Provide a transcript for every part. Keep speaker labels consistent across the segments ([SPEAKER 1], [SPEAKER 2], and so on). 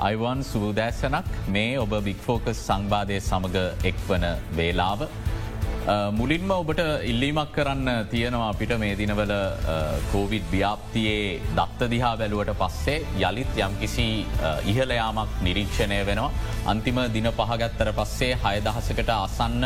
[SPEAKER 1] Ivan සූදෑසනක් මේ ඔබ වික්‍ෆෝකස් සංවාධය සමඟ එක්වන වේලාව. මුලින්ම ඔබට ඉල්ලීමක් කරන්න තියෙනවා අපිට මේ දිනවල කෝවිඩ් ව්‍යාප්තියේ දත්ත දිහා බැලුවට පස්සේ යළිත් යම්කිසි ඉහලයාමක් නිරීක්ෂණය වෙනවා. අන්තිම දින පහගත්තර පස්සේ හයදහසකට අසන්න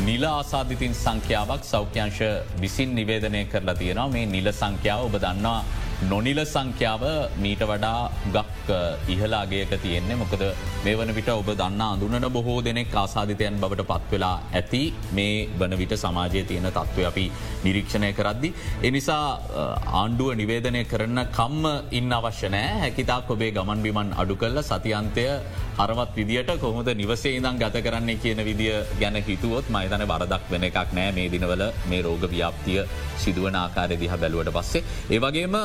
[SPEAKER 1] නිල ආසාධිතින් සංඛ්‍යාවක් සෞඛ්‍යංශ විසින් නිවේදනය කරලා තියෙනවා මේ නිල සංඛ්‍යාව ඔබ දන්නවා නොනිල සංඛ්‍යාව මීට වඩා ගක් ඉහලාගේක තියෙන්නේ මොකද මේ වන විට ඔබ දන්න අඳුනට බොහෝ දෙනෙක් ආසාධිතයන් බවට පත්වෙලා ඇති මේ වන විට සමාජය තියෙන තත්ත්ව අපි නිරීක්ෂණය කරද්දි. එනිසා ආණ්ඩුව නිවේදනය කරන්න කම්ම ඉන්න අවශ්‍ය නෑ හැකිතාක් ඔබේ ගමන් බිමන් අඩු කල්ල සතියන්තය හරවත් විදිට කොහොද නිවසේ ඉදම් ගත කරන්නේ කියන විදිිය ගැන හිතුවොත් මයිතන බරදක් වෙන එකක් නෑ මේ දිනවල මේ රෝග ව්‍යාප්තිය සිදුවන ආකාරය දිහ බැලුවට පස්සේ. ඒවගේම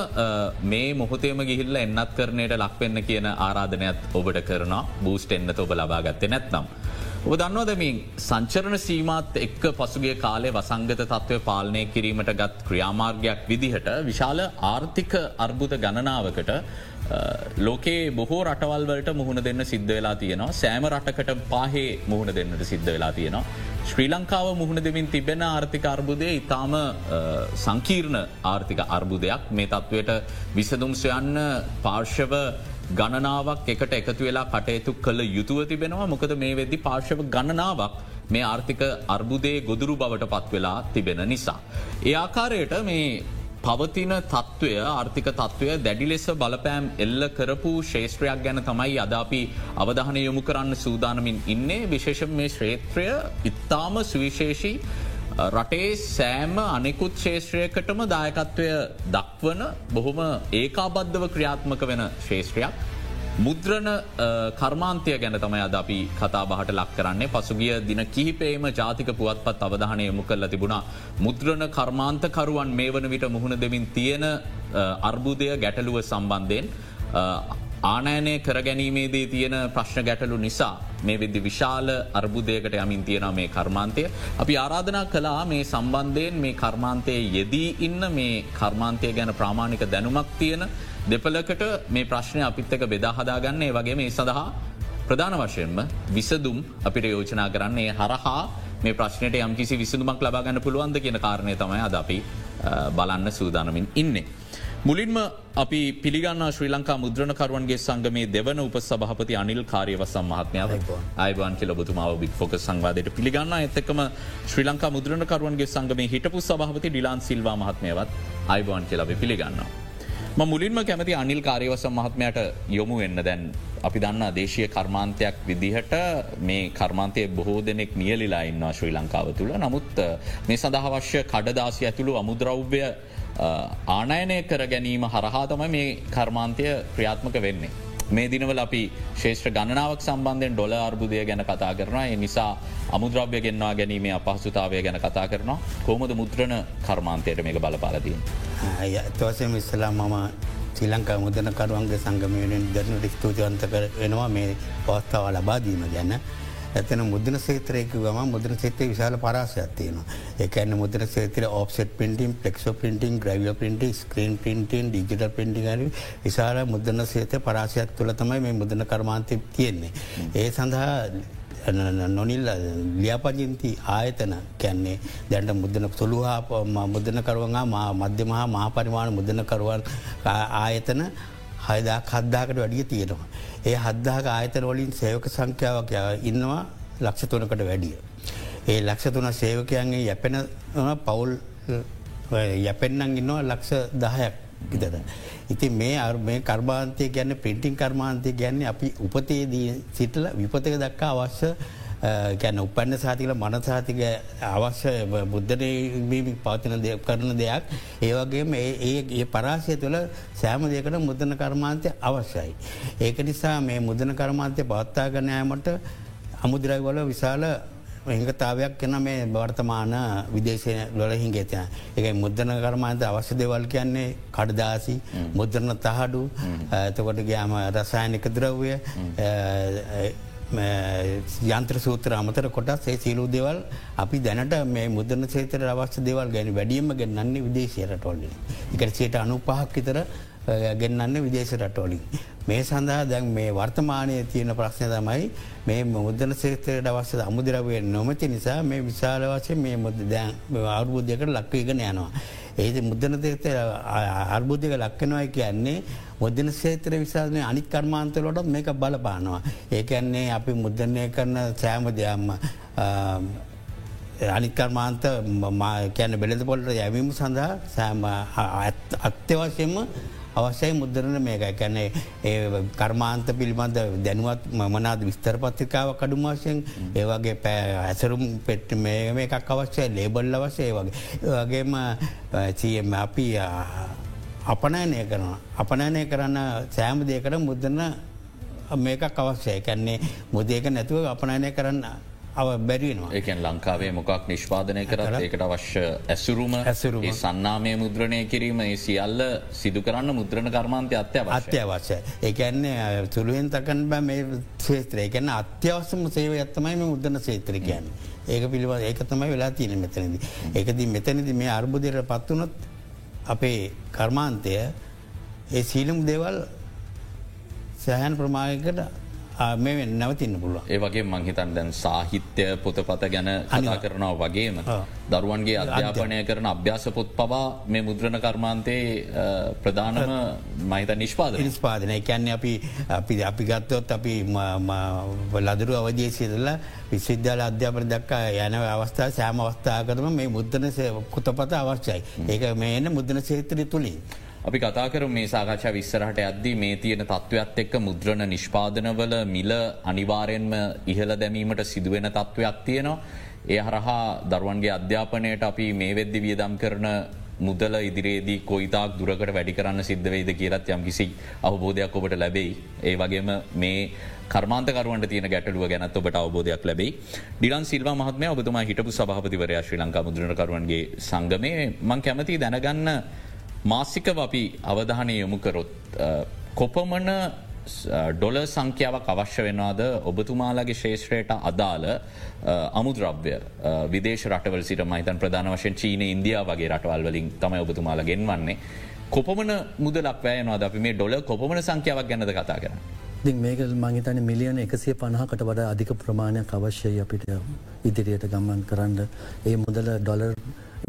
[SPEAKER 1] මේ මොහොතේම ගිහිල්ල එන්නත් කරනයට ලක්වෙන්න කියන ආරාධනයත් ඔබට කරන බූස්ට එන්නත ඔබ ලබාගත්තේ නැත්නම්. ඔබ දන්නවදමින් සංචරණ සීමත් එක්ක පසුගේ කාලේ වසංගත තත්ත්වය පාලනය කිරීමට ගත් ක්‍රියාමාර්ගයක් විදිහට විශාල ආර්ථික අර්බුද ගණනාවකට ලෝකේ බොහෝ රටවල්වලට මුහුණ දෙන්න සිද්ධ වෙලා තියෙනවා සෑම රටකට පාහේ මුහුණ දෙන්නට සිද්ධ වෙලා තියෙනවා. ශ්‍රී ලංකාව මුහුණ දෙමින් තිබෙන ආර්ථික අර්බුදය ඉතාම සංකීර්ණ ආර්ථික අර්බුදයක් මේ තත්ත්වයට විසදුම් සොයන්න පාර්ශව ගණනාවක් එකට එකතු වෙලා කටයුතු කළ යුතුව තිබෙනවා මොකද මේ වෙද්දි පාර්ශව ගණනාවක් මේ ආර්ථික අර්බුදයේ ගොදුරු බවට පත්වෙලා තිබෙන නිසා. ඒ ආකාරයට මේ පවතින තත්ත්වය ආර්ථික තත්ත්වය දැඩි ලෙස බලපෑම් එල්ල කරපු ශේෂත්‍රයක් ගැන තමයි අදාපි අවධානය යොමු කරන්න සූදානමින් ඉන්නේ විශේෂ මේ ශ්‍රේත්‍රය ඉත්තාම සුවිශේෂී රටේ සෑම අනෙකුත් ශේෂත්‍රයකටම දායකත්වය දක්වන බොහොම ඒකාබද්ධව ක්‍රියාත්මක වෙන ශේෂත්‍රයක් මුද්‍රණ කර්මාන්තය ගැන තමයි අද අපි කතා බහට ලක් කරන්නේ පසුගිය දින කිහිපේම ජාතික පුවත්පත් අවධානය යොමු කල්ල තිබුණා. මුද්‍රණ කර්මාන්තකරුවන් මේ වන විට මුහුණ දෙමින් තියෙන අර්බුදය ගැටලුව සම්බන්ධයෙන් ආනෑනය කරගැනීමේදී තියෙන ප්‍රශ්න ගැටලු නිසා මේ විදදි විශාල අර්බුදයකට යමින් තියෙන මේ කර්මාන්තය. අපි ආරාධනා කලා මේ සම්බන්ධයෙන් මේ කර්මාන්තය යෙදී ඉන්න මේ කර්මාන්තය ගැන ප්‍රාමාණික දැනුමක් තියෙන දෙපලකට මේ ප්‍රශ්නය අපිත්තක බෙදාහදාගන්නේ වගේ මේ සඳහා ප්‍රධාන වශයෙන්ම විසදුම් අපිට යෝජනා කරන්නේ හරහා මේ ප්‍රශ්නයට යම්කිසි විසඳුමක් ලබාගන්න පුළුවන්ද කියන කාරණය තමයි අද අපි බලන්න සූදානමින් ඉන්නේ. මුලින්ම අපි පිළිගන්න ශ්‍රී ලංකා මුද්‍රණකරුවන්ගේ සංගමේ දෙවන උප සභහපති අනිල් කාරයවසම් මහත්මයාව අයිබන්. කියල බතුමාව බික් ෆොක සංවාදයට පිළිගන්න. ඇත්තකම ශ්‍රී ලංකා මුද්‍රණකරුවන්ගේ සංගමේ හිටපු සභහපති ඩිලාන් සිල්වා මහත්මයවත් අයිබන් කියලබ පිළිගන්නවා. මුලින්ම කැමති අනිල් කාරයවසම් මහත්මයට යොමු වෙන්න. දැන් අපි දන්න දේශය කර්මාන්තයක් විදිහට මේ කර්මාන්තය බොහෝ දෙනෙක් නියලිලා ඉන්නවා ශ්‍රී ලංකාව තුළ. නමුත් මේ සඳහවශ්‍ය කඩදාසි ඇතුළු අමුද්‍රව්‍ය ආනයනය කර ගැනීම හරහා තම මේ කර්මාන්තය ක්‍රියාත්මක වෙන්නේ. මේ දිනවල අපි ශේෂ්‍ර ගණනාවක් සම්බන්ධයෙන් ඩොල අර්බුදය ගැන කතා කරනවා ඒ නිසා අමුද්‍රව්‍ය ගෙන්වා ගැනීමේ අපහසුතාවය ගැන කතා කරනවා කොමද මුද්‍රණ කර්මාන්තයට මේක බලපාලදීන්.
[SPEAKER 2] ඇත්වසම ඉස්සලා මම ශ්‍රී ලංකා මුදනකරුවන්ගේ සංගමයෙන් දරනට ස්තුතිවන්ත වෙනවා මේ පවස්ථාව ලබාදීම ගැන. ඇතන මුදන සේත්‍රයක ගම මුදන සේතේ විශාල පරාසයක් තියෙනවා එකන්න මුදන සේතර ඔප්සෙට පින්ටිම් පෙක්ෝ පින්ටිං ග්‍රවිය පින්ටි ස්ක්‍රීන් පින්ටන් ඩිජිට පින්ටිගන විශාල මුදන සේත පරාසයක් තුළ තමයි මේ මුදන කර්මාන්තය තියෙන්නේ. ඒ සඳහා නොනිල් ලියාපජින්ති ආයතන කැන්නේ දැන්ට මුදන සොළුහා මුදනකරුවන්ගේ මධ්‍යමහා මහපරිමාණ මුදනකරුවන් ආයතන හයදා කද්දාකට වැඩිය තියෙනවා. ඒ හද්දාක ආයතන වලින් සේවක සංඛ්‍යාවක් ඉන්නවා ලක්ෂ තුනකට වැඩිය. ඒ ලක්ෂ තුන සේවකයන්ගේ යැපෙන පවුල් යැපෙන්න්නන් ඉන්නවා ලක්ෂ දහයක් ඉතද. ඉති මේ අ මේ කර්මාන්තය ගැන්න පින්ටිං කර්මාන්තය ගැන්නේ අපි උපතේදී සිටල විපතක දක්කා අවශ්‍ය ගැන උපන්න සාතිකල මනසාතික අවශ්‍ය බුද්ධනීම පවතින කරන දෙයක්. ඒවගේම ඒ පරාසය තුළ සෑම දෙකට මුදන කර්මාන්තය අවශ්‍යයි. ඒක නිසා මේ මුදන කර්මාන්තය පවත්තාගනෑමට අමුදිරයිවල විශාල හිංගතාවයක් කෙන මේ බවර්තමාන විදේශය ලොලහින් ගෙතන එක මුද්දන කර්මාන්ත අවශ්‍ය දෙවල් කියන්නේ කඩදාසි මුද්‍රණ තහඩු එතකොට ගෑම රසායනික ද්‍රව්ය යන්ත්‍ර සූත්‍ර අමතර කොටස් ඒ සිලූ දෙවල් අපි දැනට මේ මුදන සේතර අවශ්‍ය දෙවල් ගැන වැඩියම ගැන්නන්නේ විදේශයටොල්ල. එකට සේට අනු පහක් විතර ගෙන්න්න විදේශ රටවලින්. මේ සඳහා දැන් මේ වර්තමානය තියෙන ප්‍රශ්නය තමයි මේ මුද්දන සේත්‍රයට අවශ්‍ය අමුදිරවේ නොමති නිසා මේ විශාල වශය මේ මුද දැන් අර්බුද්ධයකට ලක්වීගෙන යනවා. ඒද මුද්දන තේත අර්බුද්ධක ලක්කනවයි කියන්නේ මුද්දන සේත්‍ර විශාධනය අනිත් කර්මාන්තලොටත් මේක බලපානවා. ඒකන්නේ අපි මුද්දනය කරන සෑම දෙයම්ම අනිකර්මාන්ත කැන බෙලෙද පොල්ට යැවීම සඳහා සෑම අත්‍යවශ්‍යම අවශ්‍යයි මුද්දරන මේක කැනේ ඒ කර්මාන්ත පිළිබඳ දැනුවත් මනාද විස්තර පත්තිකාව කඩු වශයෙන් ඒවගේ පෑ ඇසරුම් පෙට් මේ එකක් අවශ්‍යය ලේබල්ල වශය වගේ. වගේම චියම අපි අපනෑනය කරනවා. අපනෑනය කරන්න සෑම දේකට මුද්දන්න මේකක් අවශ්‍යය. කැන්නේ මුදේක නැතුව අපනෑනය කරන්න බැරිනවා
[SPEAKER 1] ඒකන් ලංකාවේ මොකක් නිෂ්පාදනය කරත් ඒකට අවශ්‍ය ඇසුරුම ඇසුරුම සන්නාමය මුද්‍රණය කිරීම ඒ සියල්ල සිදු කරන්න මුද්‍රණ කර්මාන්තය අත්‍ය
[SPEAKER 2] අත්‍යවශ්‍ය. ඒකන්නේ තුළුවෙන් තකන් බෑ මේ ශේත්‍රය කැන අත්‍යවසම සේව ඇත්තමයි මේ මුද්‍රණ සේත්‍රිකයන්. ඒක පිළිබ ඒක තමයි වෙලා තියෙන මෙතනද. ඒකද මෙතනද මේ අර්බුදයට පත්වනොත් අපේ කර්මාන්තය ඒ සීලම් දෙවල් සෑහන් ප්‍රමායකට මේ නැවතින්න පුළුව
[SPEAKER 1] ඒ වගේ මංහිතන් දැන් සාහිත්‍ය පොතපත ගැන අනිවා කරනවා වගේම දරුවන්ගේ අධ්‍යාපනය කරන අභ්‍යාස පොත් පවා මේ මුද්‍රණ කර්මාන්තයේ ප්‍රධානම මහිත නිෂ්පාද
[SPEAKER 2] නිස්පාදනය කැන්නේ අපි අපි අපි ගත්තොත් අපි ලදරු අවදේ සිදල විශ්විද්‍යාල අධ්‍යාපන දක්කා යන අවස්ථා සෑම අවස්ථාකරම මේ මුද්‍රණ කුතපත අවශ්‍යයි. ඒක මේ එන්න මුද්‍රණ සේත්‍රය තුළින්.
[SPEAKER 1] අපි කතාකර මේ සාකච්ඡා විස්සරහට ඇද්දී මේ තියෙන තත්ත්වයක් එක්ක මුද්‍රණ නිෂ්පාදනවල මිල අනිවාරයෙන්ම ඉහළ දැමීමට සිදුවෙන තත්ත්වයක් තියෙනවා. ඒ හරහා දරුවන්ගේ අධ්‍යාපනයට අපි මේ වෙද්දි වියදම් කරන මුදල ඉදිරියේදී කොයිතාක් දුරකට වැඩි කරන්න සිද්ධවෙයිද කියලත් යම් කිසි අවබෝධයක් ඔබට ලැබෙයි. ඒ වගේම මේ කර්මාන්තකරුවන්ට තියෙන ගැටලුව ගැනත් ඔබට අවබෝධයක් ලැබයි. ඩිලන් සිල්ව මහත්මය ඔබතුමා හිටපු සභහපතිවරයා ශ්‍රී ලංකා මුද්‍රණකරුවන්ගේ සංගමය මං කැමති දැනගන්න මාසිකව අපි අවධානය යොමුකරොත් කොපමන ඩොල සංඛ්‍යාවක් අවශ්‍ය වෙනවාද ඔබතුමාලගේ ශේෂත්‍රයට අදාළ අමුද්‍රව්‍ය විදේශ රටවල් සිට මහිතන් ප්‍රධාන වශයෙන් චීන ඉන්දයා වගේ රටවල් වලින් තමයි ඔබතුමාල ගෙන්වන්නේ. කොපමන මුදලක් වෑයනවා අපි මේ ඩොල කොපමන සංඛ්‍යාවක් ගැනද කතා කරන්න.
[SPEAKER 3] මේක මංහිතන මිලියන එකසිය පණහකට වඩා අධික ප්‍රමාණයක් අවශ්‍යය අපිට ඉදිරියට ගම්මන් කරන්න ඒ මුදල ඩොලර්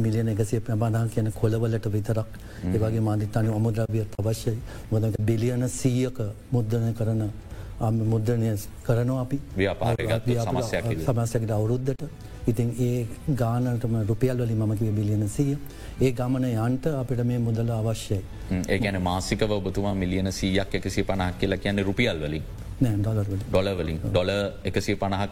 [SPEAKER 3] මිලියන එකසිය ප්‍රමාණා කියන කොළවලට විතරක්. ඒවගේ මාධිතානය අමුද්‍රවිය අවශ්‍යයි මොද බිලියන සීයක මුද්දනය කරන මුද්‍රණය කරනවා අපි. සමස්යකට අවුරුද්ධට ඉතින් ඒ ගානටම රුපියල් වලි මකිව බිලියන සිය. ඒ ගමන යන්ට අපිට මේ මුදල අවශ්‍යයි.
[SPEAKER 1] ඒ ගැන මාසිකව ඔබතුමා මිලියන සීයක් එකසි පනක් කියලා කියන්නේ රුපියල් වලින්. ඩොලවලින් ඩොල එකසි පණහක්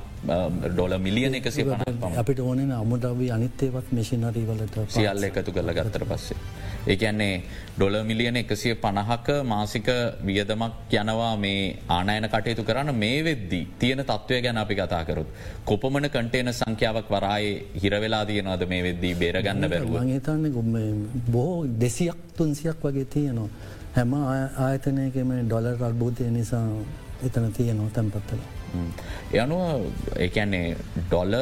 [SPEAKER 1] ඩොල මිලියන එකසි පණ
[SPEAKER 3] අපිට ඕනෙන අමුද්‍රවී අනිත්තේවත් මිසිනරී වලට
[SPEAKER 1] සියල්ල එකතු කරල ගත්තර පස්සේ. ඒකන්නේ ඩොල මිලියන එකසිය පණහක මාසික වියදමක් යනවා මේ ආනයන කටයුතු කරන්න මේ වෙද්දී තියෙන තත්ත්වය ගැන අපි කතාකරුත්. කොපමන කටේන සංඛ්‍යාවක් වරායේ හිරවෙලා තියෙනවාද මේ වෙද්දී බේරගන්න බැරුව.
[SPEAKER 3] හිතන්න බොහෝ දෙසියක් තුන්සියක් වගේ තියෙනවා. හැම ආයතනයකම ඩොලර් අල්බෝධය නිසා එතන තියනෝ තැන්පත්තල.
[SPEAKER 1] යනුව ඒකන්නේ ඩොල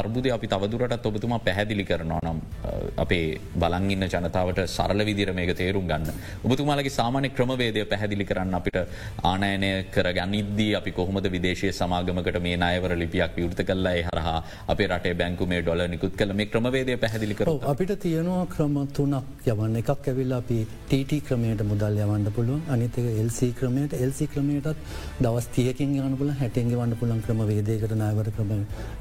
[SPEAKER 1] අර්බුද අපි තවදුරට ඔබතුමා පැහැදිලි කරනවා නම් අපේ බලංගන්න ජනතාවට සරල විදිර මේක තේරුම් ගන්න. ඔබතුමාලගේ සාමාන්‍ය ක්‍රමවේදය පැහැදිලි කරන්න අපිට ආනයනය කර ගනිද්දී අපි කොහොමද විදේශය සමාගමකට මේ අයවර ලිපියක් විවෘත කල්ලා හරහා අපේ රටේ බැංකු මේ ඩොල නිකුත් කළ. මේ ක්‍රමවේදය පැහැදිලි කර
[SPEAKER 3] අපිට තියෙනවා ක්‍රම තුනක් යවන්න. එකක් ඇවිල්ල අපි ටට ක්‍රමයට මුදල් යවන්න පුළුවන්. අනිතක එල්සි ක්‍රමයට. එල්සි ක්‍රමයටත් දවස් තියකින් ගන්න පුල හැටෙන්ගේ වන්න පුළන් ක්‍රම වේදයකට නාවර ක්‍රම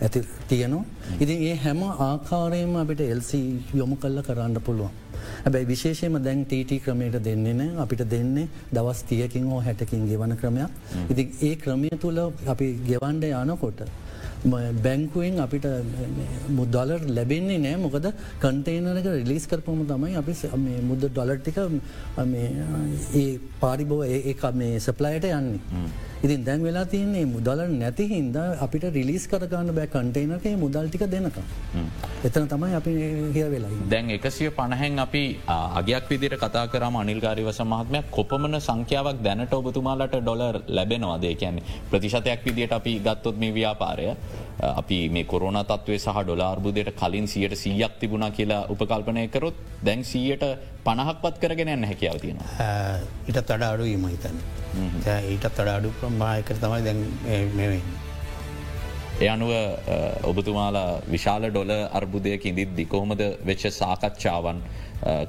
[SPEAKER 3] ඇති තියනවා. ඉතින් ඒ හැම ආකාරයම අපිට එල්සි යොමු කල්ල කරන්න පුළුවන්. හැබැයි විශේෂයම දැන් ටට ක්‍රමයට දෙන්නේ නෑ අපිට දෙන්නේ දවස් තියකින් හෝ හැටකින් ගෙවන ක්‍රමයක්. ඉති ඒ ක්‍රමය තුළ අපි ගෙවන්ඩ යනකොට. බැංකුවෙන් අපිට මුදලර් ලැබෙන්නේ නෑ මොකද කන්ටේනරක රිලිස් කරපම තමයි අපි මුද්ද ඩොලට්ටික ඒ පාරිබෝ ඒ මේ සප්ලයට යන්නේ. ඉතින් දැන් වෙලා තියන්නේ මුදල නැති හින්ද අපිට රිලිස් කරගන්න බෑ කන්ටේනකේ මුදල්ටික දෙනක. එතන තමයි අපි හිය වෙලා.
[SPEAKER 1] දැන් එකසිය පණහැන් අපි අගයක් විදිර කතා කරම අනිල්කාරිවස මහත්මයක් කොපමන සංඛ්‍යාවක් දැනට ඔබතුමාලට ඩොලර් ලැබෙනවාදේ කියන්නේ ප්‍රතිශතයක් විදිට අපි ගත්තොත් මේ ව්‍යාපාරය අපි මේ කොරන තත්වේ සහ ඩොලාර්බුදයට කලින් සියට සීයක් තිබුණා කියලා උපකල්පනය කරොත් දැන් සීයට පණහක්පත් කරගෙන යන්න හැකියාව තියෙනවා.
[SPEAKER 2] ඊට තඩ අඩු ීම හිතන්න ඊටත් තඩ අඩු ප්‍රමායකර තමයි දැන් මෙවෙන්න.
[SPEAKER 1] එ අනුව ඔබතුමාලා විශාල ඩොල අර්බුදයක ඉදිද්දි කොහොමද වෙච්ච සාකච්ඡාවන්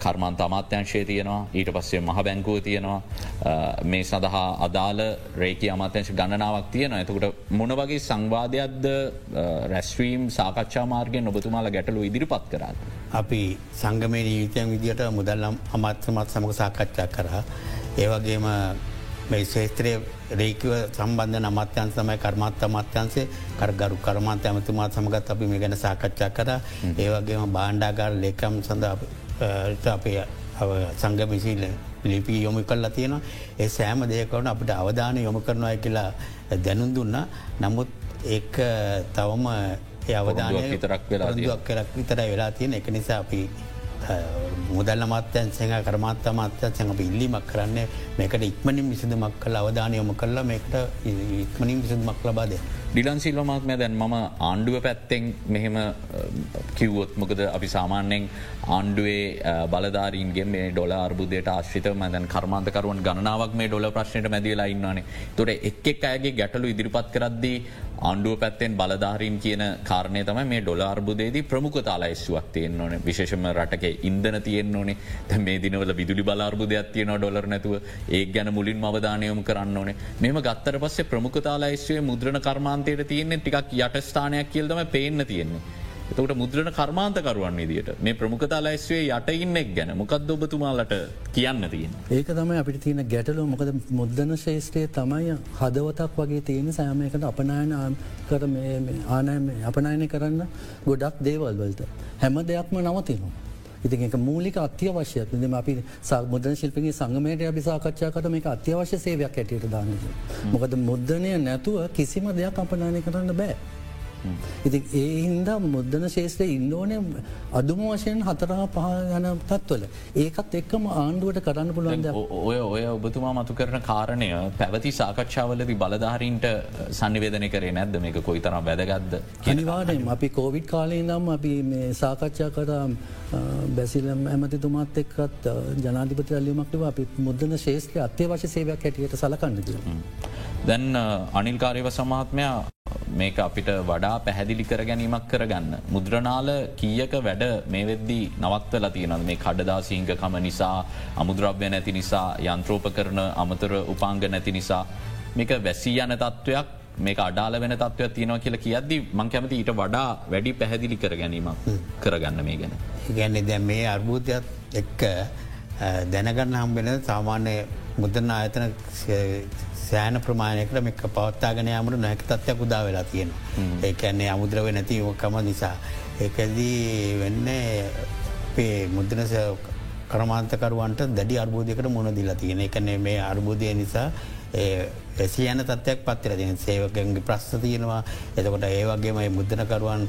[SPEAKER 1] කර්මාන්ත අමාත්‍යංශය තියෙනවා. ඊට පස්සේ මහ බැංකුව තියෙනවා මේ සඳහා අදාළ රේක අමාත්‍යංශ ගණනාවක් තියෙන ඇතකට මොන වගේ සංවාධයක්ද රැස්වීම් සාකච්ඡා මාර්ගෙන් ඔබතුමාලා ගැටලු ඉදිරිපත් කරන්න.
[SPEAKER 2] අපි සංගමේ ජීවිතයන් විදිට මුදල්ලම් අමාත්‍යමත් සමඟ සාකච්ඡා කරා. ඒවගේම මේ ශේත්‍රය රේකව සම්බන්ධ අමත්‍යන් සමයි කර්මත් අමත්‍යන්සේ කරගරු කර්මාන්ත ඇමතුමාත් සමගත් අපි මේ ගැන සාකච්ඡා කර. ඒවගේම බාණ්ඩාගාර ලේකම් සඳ අපේ සංගමිසිල් ලිපි යොමු කල්ලා තියෙනවා. ඒ සෑම දෙයකවන අපිට අවධානය යොමු කරනවා කියලා දැනුන් දුන්න. නමුත් ඒ තවම අවධානය
[SPEAKER 1] විතරක් වෙලා
[SPEAKER 2] දුවක් කරක් විතර වෙලා තියෙන එක නිසා අපි මුදල්ල මත්තයන් සහ කරමත් මත්තය සැඟ ඉල්ලිමක් කරන්නේ මේකට ඉක්මනින් විසිදමක් කල අවධානය යොම කරලා මේකට ඉක්මනින් විසිදමක් ලබාද.
[SPEAKER 1] ඩිලන්සිල්වමත්මය දැන් මම ආණ්ඩුව පැත්තෙන් මෙහෙම කිව්වොත් මොකද අපි සාමාන්‍යෙන් ආණ්ඩුවේ බලධාරීන්ගේ මේ ඩොල අර්බුදයට ආශ්‍රිත මැදැන් කර්මාන්තකරුවන් ගණනාවක් මේ ඩොල ප්‍රශ්නයට මැදිවෙලා ඉන්නවානේ. තොට එක් එක් අයගේ ගැටලු ඉදිරිපත් කරද්දී ආණ්ඩුව පැත්තෙන් බලධාරීන් කියන කාරණය තමයි මේ ඩොල අර්බුදේදී ප්‍රමුඛතාලා එස්සුවක් තියෙන් ඕන. විශේෂම රටක ඉන්දන තියෙන් ඕනේ. ත මේ දිනවල විදුලි බලාර්බුදයක් තියෙන ඩොලර් නැතුව. ඒ ගැන මුලින් අවධානයම කරන්න ඕනේ. මෙම ගත්තර පස්සේ ප්‍රමුඛතාලා එස්වේ මුද්‍රණ කර්මාන්තයට තියන්නේ ටිකක් යටස්ථානයක් කියල්දම පේන්න තියෙන්නේ. එතකට මුද්‍රණ කර්මාන්තකරුවන් විදිට මේ ප්‍රමුඛතා ලැස්වේ යට ඉන්නෙක් ගැන මොකක්ද ඔබතුමාලට කියන්න තියෙන්.
[SPEAKER 3] ඒක තමයි අපිට තියෙන ගැටලු මොකද මුද්දන ශේෂත්‍රය තමයි හදවතක් වගේ තියෙන සෑමයකට අපනායන කර ආනය අපනායනය කරන්න ගොඩක් දේවල්වලට. හැම දෙයක්ම නවතිනවා. ඉතින් එක මූලික අත්‍යවශ්‍යයක් දෙම අපි මුද්‍රන ශිල්පගේ සංගමයට අපි සාකච්ඡාකට මේ අත්‍යවශ්‍ය සේවයක් ඇටියට දාන්නද. මොකද මුද්‍රණය නැතුව කිසිම දෙයක් අපනානය කරන්න බෑ. ඉති ඒ හින්දා මුද්දන ශේෂත්‍රය ඉන්ඩෝනය අදුම වශයෙන් හතරා පහ යන තත්වල. ඒකත් එක්කම ආණ්ඩුවට කරන්න පුළුවන්ද
[SPEAKER 1] ඔය ඔය ඔබතුමා මතු කරන කාරණය පැවති සාකච්ඡාවලදි බලධාරීන්ට සනිවේදන කරේ නැද්ද? මේක කොයි තරම් වැදගත්ද
[SPEAKER 3] අනිවාරයෙන් අපි කෝවිඩ් කාලේ නම් අපි මේ සාකච්ඡා කරා බැසිලම් ඇමතිතුමාත් එක්කත් ජනාධිපති අල්ලියමක්ටව අපි මුද්දන ශේෂත්‍රය අත්‍යවශ්‍ය සේවයක් හැටියට සලකන්නද.
[SPEAKER 1] දැන් අනිල්කාරයව සමහත්මයා මේක අපිට වඩා පැහැදිලි කර ගැනීමක් කරගන්න. මුද්‍රනාල කීයක වැඩ මේ වෙද්දී නවත්වල තියනද මේ කඩදාසීංගකම නිසා අමුද්‍රව්‍ය නැති නිසා යන්ත්‍රෝප කරන අමතර උපාංග නැති නිසා මේක වැසී යන තත්ත්වයක් මේ අඩාල වෙන තත්වයක් තියෙනවා කියලා කියද්දි මං කැමති ඊට වඩා වැඩි පැහැදිලි කර ගැනීමක් කරගන්න මේ ගැන.
[SPEAKER 2] ගැන්නේ දැ මේ අර්බූධයක් එක්ක දැනගන්න හම්බෙන සාමාන්‍ය මුද්‍රණ ආයතන සෑන ප්‍රමාණයකට මෙ පවත්තාගෙන යමට නැක තත්යක් උදා වෙලා තියෙන. ඒකන්නේ අමුද්‍රව නැතිවකම නිසා. ඒකදී වෙන්න පේ මුද්‍රනස කරමාන්තකරුවන්ට දැඩි අර්බෝධයකට මුණ දිලා තියෙන එකනේ මේ අර්බෝධය නිසා එසි යන තත්වයක් පත්තර තින සේවකගේ ප්‍රස්ථ තියෙනවා එතකොට ඒවගේම මුද්‍රනකරුවන්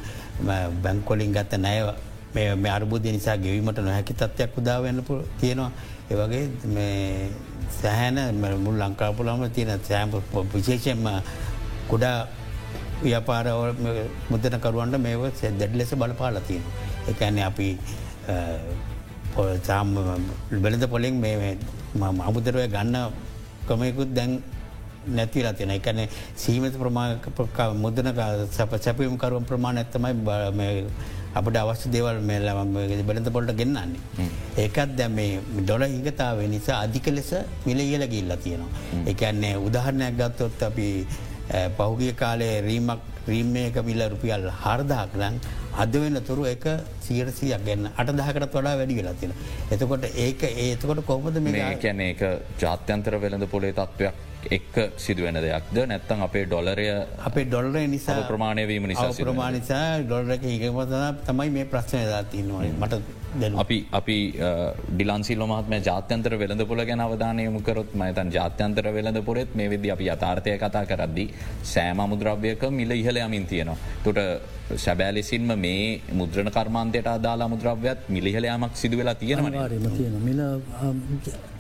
[SPEAKER 2] බැංකොලින් ගත්ත නෑව මේ අර්බුදය නිසා ගෙවීමට නොහැකි තත්වයක් උදාවන්න තියෙනවා ඒවගේ සෑහන මුල් ලංකාපුලම තියෙන සෑම් විශේෂෙන්ම කුඩා ව්‍යාපාර මුදනකරුවන්ට මේව දැඩ් ලෙස බලපාලා තියෙන. එකන්නේ අපි සාම් බෙලද පොලින් මේ අමුදරය ගන්න කමයකුත් දැන් නැතිලා තියෙන එකන සීමත ප්‍රමා මුදන සැප සැපීම් කරුවම් ප්‍රමාණ ඇත්තමයි අපට අවශ්‍ය දේවල් මෙල්ලම බැලඳ පොලට ගෙන්න්නන්නේ. ඒකත් දැම ඩොල හිගතාව නිසා අධික ලෙස මිල ඉල ගිල්ල තියෙනවා. එකන්නේ උදාහරණයක් ගත්තොත් අපි පහුගිය කාලේ රීමක් රීම්මයක මිල රුපියල් හර්දාක් ලං අද වෙන තුරු එක සීරසියක් ගැන්න අට දහකට වඩා වැඩි වෙලා තියෙන. එතකොට ඒක ඒතකොට කොමද
[SPEAKER 1] මේ කියැන ඒක ජාත්‍යන්තර වෙළඳ පොලේ තත්ත්වයක් එක් සිදුවෙන දෙයක්ද? නැත්තන් අපේ ඩොලරය
[SPEAKER 2] අපේ ඩොල්ර නිසා
[SPEAKER 1] ප්‍රමාණය වීම නිසා
[SPEAKER 2] ප්‍රමාණනිසා ඩොල්රක ඒකමතන තමයි මේ ප්‍රශ්නය දාතින්නවා මට
[SPEAKER 1] අපි අපි ඩිලන්සිල් මහත්ම ජාත්‍යන්තර වෙළඳ පොල ගැන අවධානයමුකරොත් මතන් ජාත්‍යන්තර වෙළඳ පොරෙත් මේ විදි අපි අතාර්ථය කතා කරද්දි සෑම මුද්‍රව්‍යක මිල ඉහල යමින් තියෙනවා. තුට සැබෑලෙසින්ම මේ මුද්‍රණ කර්මාන්තයට අදාලා මුද්‍රව්‍යත් මිලිහලයාමක් සිදු වෙලා තියෙනවා.
[SPEAKER 3] මිල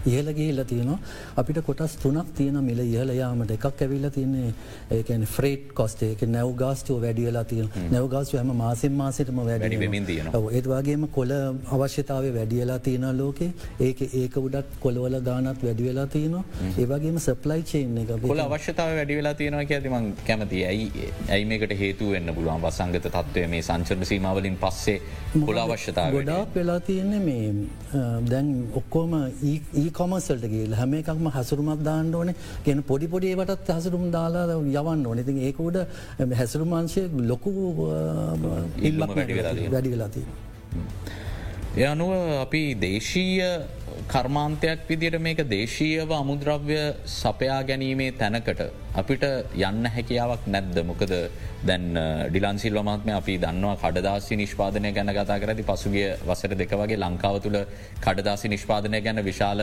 [SPEAKER 3] ඉහල ගේල්ල තියෙනවා. අපිට කොටස් තුනක් තියෙන මිල ඉහල යාමට එකක් ඇවිල්ල තියන්නේ ඒකන ෆ්‍රේට් කොස්ටේ නැව් ගාස්ටෝ වැඩියලා තිය නැව් ගාස්ට හම මාසෙන් මාසටම වැඩි ඒත් වගේම කොල අවශ්‍යතාව වැඩියලා තියෙන ලෝකේ ඒක ඒක උඩත් කොළවල ගානත් වැඩිවෙලා තියෙනවා. ඒවගේම සප්ලයි චේන් එක
[SPEAKER 1] කොල අවශ්‍යතාව වැඩිවෙලා තියෙනවා ඇතිම කැමති ඇයි ඇයි මේකට හේතු වෙන්න පුළුවන්? වසංගත තත්වය මේ සංචරණ සීමවලින් පස්සේ කොල අවශ්‍යතාව
[SPEAKER 3] ගොඩාක් වෙලා තියෙන්නේ මේ දැන් ඔක්කෝම ඒකොමසල්ට ගේ හැම එකක්ම හසුරුමක් දාන්න ඕන. ගෙන පොඩි පොඩිේවටත් හසුරුම් දාලා යවන්න ඕන. ඉතින් ඒකෝඩ හැසරුමාංශය ලොකු ඉල්ලක් වැඩි වෙලා තියෙන.
[SPEAKER 1] එය අනුව අපි දේශීය කර්මාන්තයක් විදිට මේක දේශීයව අමුද්‍රව්‍ය සපයා ගැනීමේ තැනකට අපිට යන්න හැකියාවක් නැද්ද මොකද දැන් ඩිලන්සිල් මත්ම අපි දන්නවා කඩදාසි නිෂ්පාදනය ගැන ගතා කරති පසුගිය වසර දෙක වගේ ලංකාව තුළ කඩදාසි නිෂ්පාදනය ගැන විශාල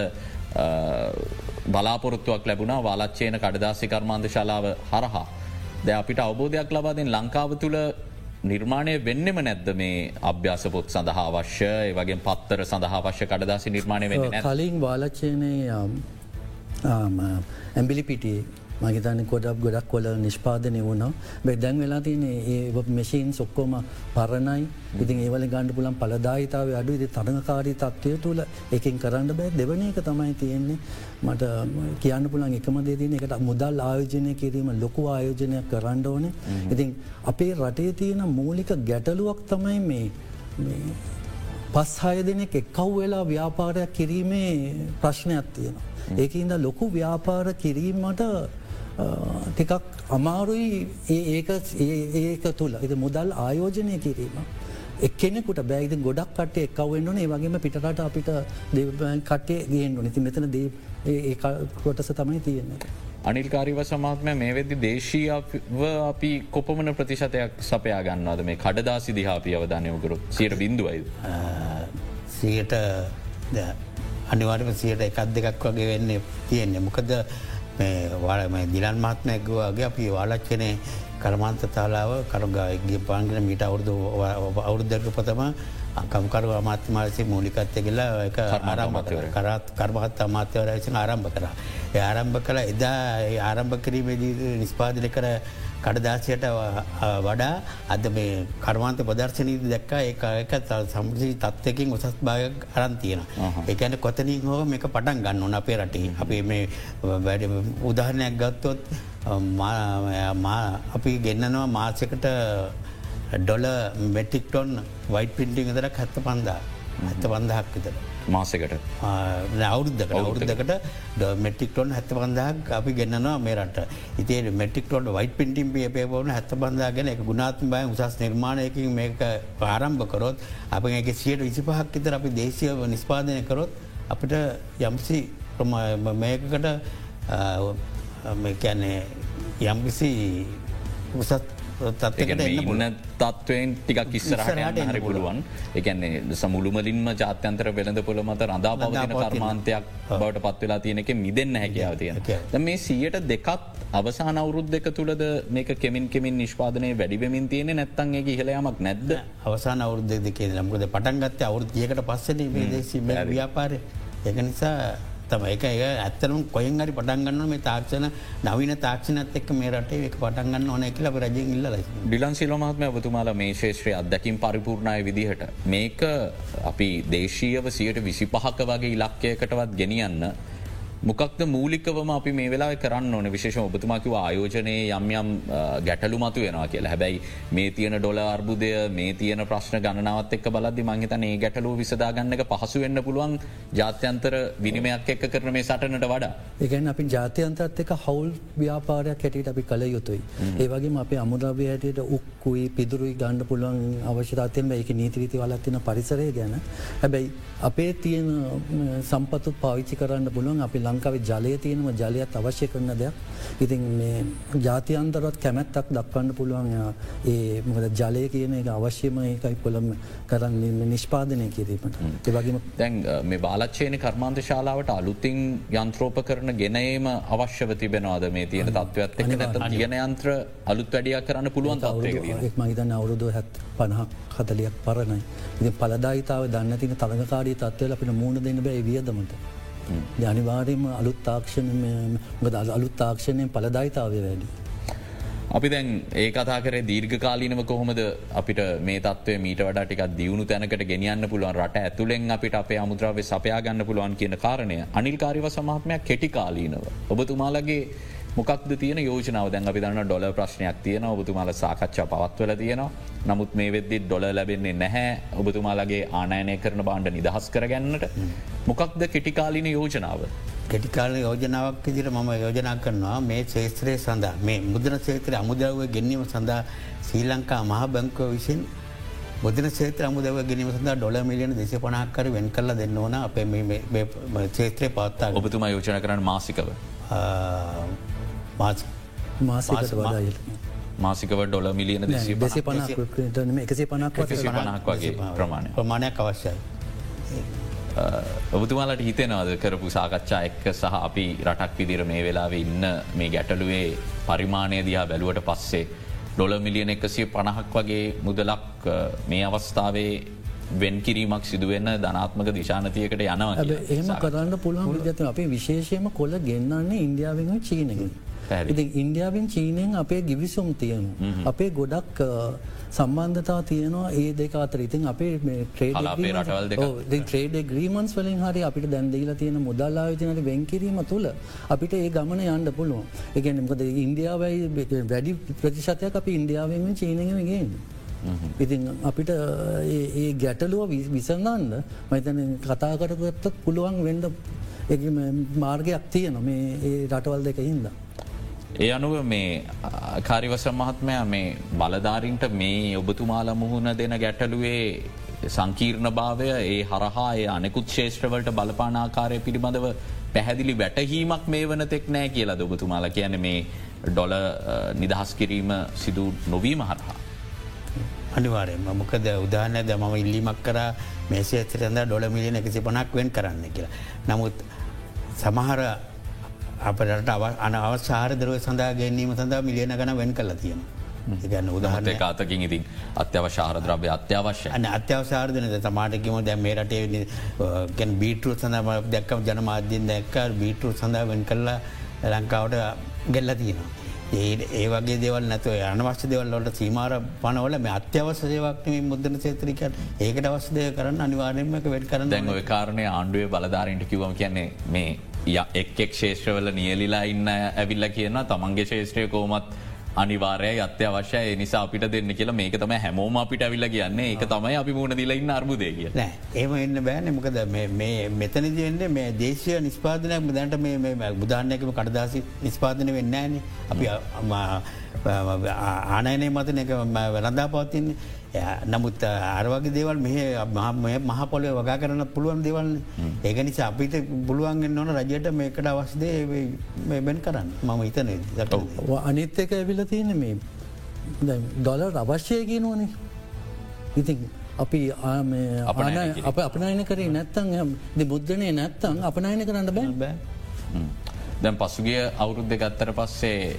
[SPEAKER 1] බලාපොරොත්තුවක් ලැබුණා වාලච්චයන කඩදාසි කර්මාන්ත ශලාව හරහා. ද අපිට අවබෝධයක් ලබාදෙන් ලංකාව තුළ නිර්මාණය වෙන්නෙම නැද්ද මේ අභ්‍යාසපොත් සඳහා අවශ්‍ය? වගේ පත්තර සඳහා අවශ්‍ය කඩදාසි නිර්මාණය වෙන
[SPEAKER 3] කලින් වාලච්චයනය ඇම්බිලි පිටියේ මගේතන කොඩක් ගොඩක් කොල නිෂ්පාදනය වුණා. දැන් වෙලා තියන ඒ මෙශීන් සොක්කෝම පරණයි. ඉතින් ඒවල ගණඩ පුලන් පලදායිතාව අඩු ඉදි තරඟකාරී තත්වය තුළ එකින් කරන්න බෑ. දෙවන එක තමයි තියෙන්නේ. මට කියන්න පුළන් එකම දෙදින එකට මුදල් ආයෝජනය කිරීම ලොකු ආයෝජනයක් කරන්න ඕනේ. ඉතින් අපේ රටේ තියෙන මූලික ගැටලුවක් තමයි මේ පස් හය දෙනෙක් එක්කව් වෙලා ව්‍යාපාරයක් කිරීමේ ප්‍රශ්නයක් තියෙනවා. ඒක ඉද ලොකු ව්‍යාපාර කිරීමට ටිකක් අමාරුයි ඒක ඒක තුළ එ මුදල් ආයෝජනය කිරීම. එක්කෙනෙකුට බෑයිද ගොඩක් කටේ එක්කවෙන්නන ඒ වගේම පිටට අපිට කටේ ගේෙන්ු නිති මෙතන ඒ කොටස තමයි තියෙන්නේ.
[SPEAKER 1] අනිල්කාරිව සමාත්මය මේ වෙදදි දේශීව අපි කොපමන ප්‍රතිශතයක් සපයා ගන්නවාද මේ කඩදා සිදිහාපි අවධානයමකරු සියට බිඳුවයි.
[SPEAKER 2] සියට අනිවාර්ම සියට එකක් දෙකක් වගේ වෙන්නේ තියෙන්නේ මොකද වාම දිලන් මහත්මයක්ගවගේ අපි වාලච්චනය කරමන්ත තාලාව කරුගගේ පාන්ගෙන මීට අවුරදු අවුරුද්ධක පතම කම්කරු අමාත්‍යමාලසේ මූලිකත්ය කියලා ආරම්භ කරත් කර්මහත් අමාත්‍යවරයසින් ආරම්භ කර. ආරම්භ කළ. එදා ආරම්භ කිරීමේදී නිස්පාදනය කර කඩදාසියට වඩා අද මේ කර්මාන්ත ප්‍රදර්ශනීද දැක්ක. ඒක සම්සි තත්වකින් උසස් භාග අරන්තියෙන. එකන කොතනින් හෝ මේක පටන් ගන්න ඕන අපේ රටේ. අපේ මේ වැඩ උදාහරණයක් ගත්තොත් අපි ගන්නනවා මාසකට ඩොල මෙටික්ටොන් වයිට පින්ටිං දරක් හැත්ත පන්දා ඇත්ත පන්දහක් විතර.
[SPEAKER 1] මාසකට.
[SPEAKER 2] අවුද්ධකට අවුරුද්ධකට මෙටික්ටොන් හැත්ත බන්දක් අපි ගන්නවා මේරට ඉතේ මෙටික්ටොට වයිට පිටිම් පිය පේපවන හැත්ත බන්දාගෙන එක ගුණාත්ම බය උසස් නිර්මාණයකින් මේක පාරම්භ කරොත් අප එක සියට විසිපහක් ඉතර අපි දේශයව නිස්පාදනය කරොත් අපිට යම්සි මේකට කියන්නේ යම්කිසි උසත්
[SPEAKER 1] ඉන්න තත්වයෙන් ටිකක් ඉස්සරහට හරි පුළුවන්. එකන්නේ සමුළුමලින්ම ජාත්‍යන්තර වෙළඳ පොළ මත රඳා පවතින කර්මාන්තයක් බවට පත්වෙලා තියෙන එක මිදන්න හැකියාව තියෙන. මේ සියට දෙකත් අවසාන අවුරුද් දෙක තුළද මේක කෙමින් කෙමින් නිෂ්පාදනය වැඩිවෙමින් තියෙන නැත්තන්ගේ ඉහලයමක් නැද්ද?
[SPEAKER 2] අවසාන අවුරුද්ධ දෙකේ ලම්කද පටන්ගත්ත අවුරුද්ධියකට පස්සන මේ දේශි ව්‍යාපාරය. එක නිසා තම එක ඒ ඇත්තරම කොයින් හරි පටන්ගන්න මේ තාක්ෂණ නවින තාක්ෂණත් එක් මේ රටේ එක පටන්ගන්න ඕන කියල රජෙන් ඉල්ල
[SPEAKER 1] ඩිලන් සිලමත්ම ඔබතුමාල මේ ශේත්‍රය අදකින් පරිපූර්ණය විදිහට. මේක අපි දේශීයව සියට විසි පහක වගේ ඉලක්කයකටවත් ගෙනියන්න මොකක්ද මූලිකවම අපි මේ වෙලා කරන්න ඕන විශේෂ ඔබතුමාකිව ආයෝජනය යම් යම් ගැටලු මතු වෙනවා කියලා හැබැයි මේ තියන ඩොල අර්බුදය මේ තියන ප්‍රශ්න ගණනාවත් එක් බලද්දි මංහිතන ඒ ගැටලු විසදාගන්නක පහසු වෙන්න පුළුවන් ජාත්‍යන්තර විනිමයක් එක්ක කරන මේ සටනට වඩා.
[SPEAKER 3] ඒගැන් අපි ජාතියන්තත් එක හවුල් ව්‍යාපාරයක් හැටියට අපි කළ යුතුයි. ඒවගේ අපේ අමුද්‍රව්‍ය හැටියට උක්කුයි පිදුරුයි ගණ්ඩ පුළුවන් අවශ්‍යතාතයෙන් ඒක නීතිරීති වලත්තින පරිසරය ගැන. හැබැයි අපේ තියෙන සම්පතුත් පාවිච්චි කරන්න පුළුවන් අපි ලංකාවේ ජලය තියෙනම ජලයත් අවශ්‍ය කරන දෙයක්. ඉතින් මේ ජාතියන්තරත් කැමැත්තක් දක්වන්න පුළුවන් ඒ මොද ජලය කියන එක අවශ්‍යම ඒකයි කොළම කරන්න නිෂ්පාදනය කිරීමට. ඒවගේම
[SPEAKER 1] දැන් මේ බාලච්චයන කර්මාන්ත ශාලාවට අලුතින් යන්ත්‍රෝප කරන ගෙනීම අවශ්‍යව තිබෙනවාද මේ තියෙන තත්වත් එක් නැත ගෙන යන්ත්‍ර අලුත් වැඩියක් කරන්න පුළුවන් තත්වය
[SPEAKER 3] මහිතන්න අවුරුදු හැත් පණහක් හදලියක් පරණයි. ඉති පලදායිතාව දන්න තින තරඟකාරී තත්වල අපිට මූුණ දෙන්න බෑ වියදමට. අනිවාර්යම අලුත් තාක්ෂණ අලුත් තාක්ෂණය පලදායිතාවය වැඩි.
[SPEAKER 1] අපි දැන් ඒ කතා කරේ දීර්ඝ කාලීනව කොහොමද අපිට මේ තත්වය මීට වඩා ටිකක් දියුණු තැනකට ගෙනියන්න පුළුවන් රට ඇතුළෙන් අපිට අපේ අමුද්‍රාවේ සපයාගන්න පුළුවන් කියන කාරණය අනිල්කාරිව සමහත්මයක් කෙටි කාලීනව. ඔබතුමාලගේ මොකක්ද තියන යෝජනාව? දැන් අපි දන්න ඩොල ප්‍රශ්නයක් තියෙන ඔබතුමාල සාකච්ඡා පවත්වල තියෙනවා. නමුත් මේ වෙද්දි ඩොල ලැබෙන්නේ නැහැ. ඔබතුමාලගේ ආනයනය කරන බාණ්ඩ නිදහස් කරගන්නට. මොකක්ද කෙටිකාලින යෝජනාව.
[SPEAKER 2] කෙටිකාල යෝජනාවක් ඉදිර මම යෝජනා කරනවා. මේ ශේත්‍රය සඳහා මේ මුදන ශේත්‍ර අමුදව ගැනීම සඳහා ශ්‍රී ලංකා මහ බැංකව විසින් මුදන ශේත්‍ර අමුදව ගැනීම සඳ ඩොල මිලියන දෙස පනක්කර වෙන් කල දෙන්න ඕන. අප ශේත්‍රය පවත්තා
[SPEAKER 1] ඔබතුම යෝජන කරන්න මාසිකව
[SPEAKER 3] වදායට.
[SPEAKER 1] මාසිකව ඩොල මිලියන දෙසේ
[SPEAKER 3] දෙසේ පනක් එකසේ පනක්
[SPEAKER 1] පනක් වගේ ප්‍රමාණය
[SPEAKER 2] ප්‍රමාණයක් අවශ්‍යයි.
[SPEAKER 1] ඔබතුමාලට හිතෙනවාද කරපු සාකච්ඡා එක්ක සහ අපි රටක් විදිර මේ වෙලාව ඉන්න මේ ගැටලුවේ පරිමාණය දිහා බැලුවට පස්සේ ඩොල මිලියන එකසිය පණහක් වගේ මුදලක් මේ අවස්ථාවේ වෙන්කිරීමක් සිදුවෙන්න ධනාත්මක දිශානතියකට යනවා
[SPEAKER 3] එහම කරන්න පුළුවන් විදත අපේ විශේෂයම කොල ගෙන්න්නන්නේ ඉන්දියාවෙන් චීනකින්. ඉති ඉන්දියාවෙන් චීනයෙන් අපේ ගිවිසුම් තියනු. අපේ ගොඩක් සම්බන්ධතා තියනවා ඒ දෙක අතර ඉතින් අපේ ට්‍රේඩ ග්‍රීමන්ස් වලින් හරි අපිට දැන්දීලා තියෙන මුදල් ආයෝජනට වෙන්කිරීම තුළ අපිට ඒ ගමන යන්න පුළුවන් එකනමකද ඉන්දියාවයි වැඩි ප්‍රතිශතයක් අපි ඉන්දියාවෙන් චීනයම ගෙන්. ඉතින් අපිට ඒ ගැටලුව විසඳන්න මතන කතා කරගත්තත් පුළුවන් වෙන්ඩ මාර්ගයක් තියන මේ ඒ රටවල් දෙක හින්දා.
[SPEAKER 1] ඒ අනුව මේ කාරිවස මහත්මයා මේ බලධාරින්ට මේ ඔබතුමාල මුහුණ දෙන ගැටලුවේ සංකීර්ණ භාවය ඒ හරහා ඒ අනෙකුත් ශේෂත්‍රවලට බලපානාකාරය පිළිබඳව පැහැදිලි වැටහීමක් මේ වන තෙක් නෑ කියලා ඔබතුමාල කියන මේ ඩොල නිදහස් කිරීම සිදු නොවීම හරහා.
[SPEAKER 2] අනිවාරයම මොකද උදාහනය ද මම ඉල්ලිමක් කර මේසේ ඇතරඳ ඩොල මිලියන එකසි පනක් වෙන් කරන්න කියලා. නමුත් සමහර අපට අන අවසාර දරුව සඳහා ගැනීම සඳහා මිලියන ගන වෙන් කල තියෙන. ගන්න උදාහරය
[SPEAKER 1] කාතකින් ඉතින් අත්‍යවශාරද්‍රව්‍ය අත්‍යවශ්‍ය
[SPEAKER 2] අන අත්‍යවසාර්ධනද තමාටකිම දැ මේ රටේ ගැන බීටරු සඳම දැක්කම ජනමාධ්‍යෙන් දැක්ක බීටරු සඳහා වෙන් කරලා ලංකාවට ගෙල්ල තියෙනවා. ඒ ඒ වගේ දෙවල් නැතුව අනවශ්‍ය දෙවල්ලට සීමාර පනවල මේ අත්‍යවස දේවක්ම මුදන සේත්‍රික ඒකට අවස්දය කරන්න අනිවාර්යමක වැඩ කරන්න
[SPEAKER 1] දැන් ඔය කාරණය ආණ්ඩුවේ බලධාරන්ට කිවම කියන්නේ මේ එක් ශේෂ්‍රවල නියලිලා ඉන්න ඇවිල්ල කියන්න තමන්ගේ ශේෂත්‍රය කෝමත් අනිවාරය අත්‍යවශ්‍යය. නිසා අපිට දෙන්න කියලා මේක තම හැමෝම අපිට ඇවිල්ල කියන්නේ. ඒක තමයි අපි මුණ දිලඉන්න අර්බුදය කිය
[SPEAKER 2] ඒම එන්න බෑන. මොකද මෙතනදන්නේ මේ දේශය නිස්පාදනයක් දැන්ට මේ බුදාන්නයකම කඩදාසි නිස්පාදන වෙන්නෑන අපි ආනයනය මතන එක වැරඳා පවතින්නේ නමුත් අරවගේ දේවල් මෙහ මහ පොලේ වගා කරන්න පුළුවන් දෙවල්න්න ඒක නිසා අපිට පුළුවන්ගෙන් ඕන රජයට මේකට අවස්දේ බැන් කරන්න. මම හිතන
[SPEAKER 3] අනිත් එක ඇවිල තියෙන මේ දොල අවශ්‍යයකි නොනේ ඉතින් අපි අප අපනයන කරේ නැත්තන් බුද්ධනය නැත්තං අපනයන කරන්න බැ. බෑ.
[SPEAKER 1] දැන් පසුගිය අවුරුද්ධ ගත්තර පස්සේ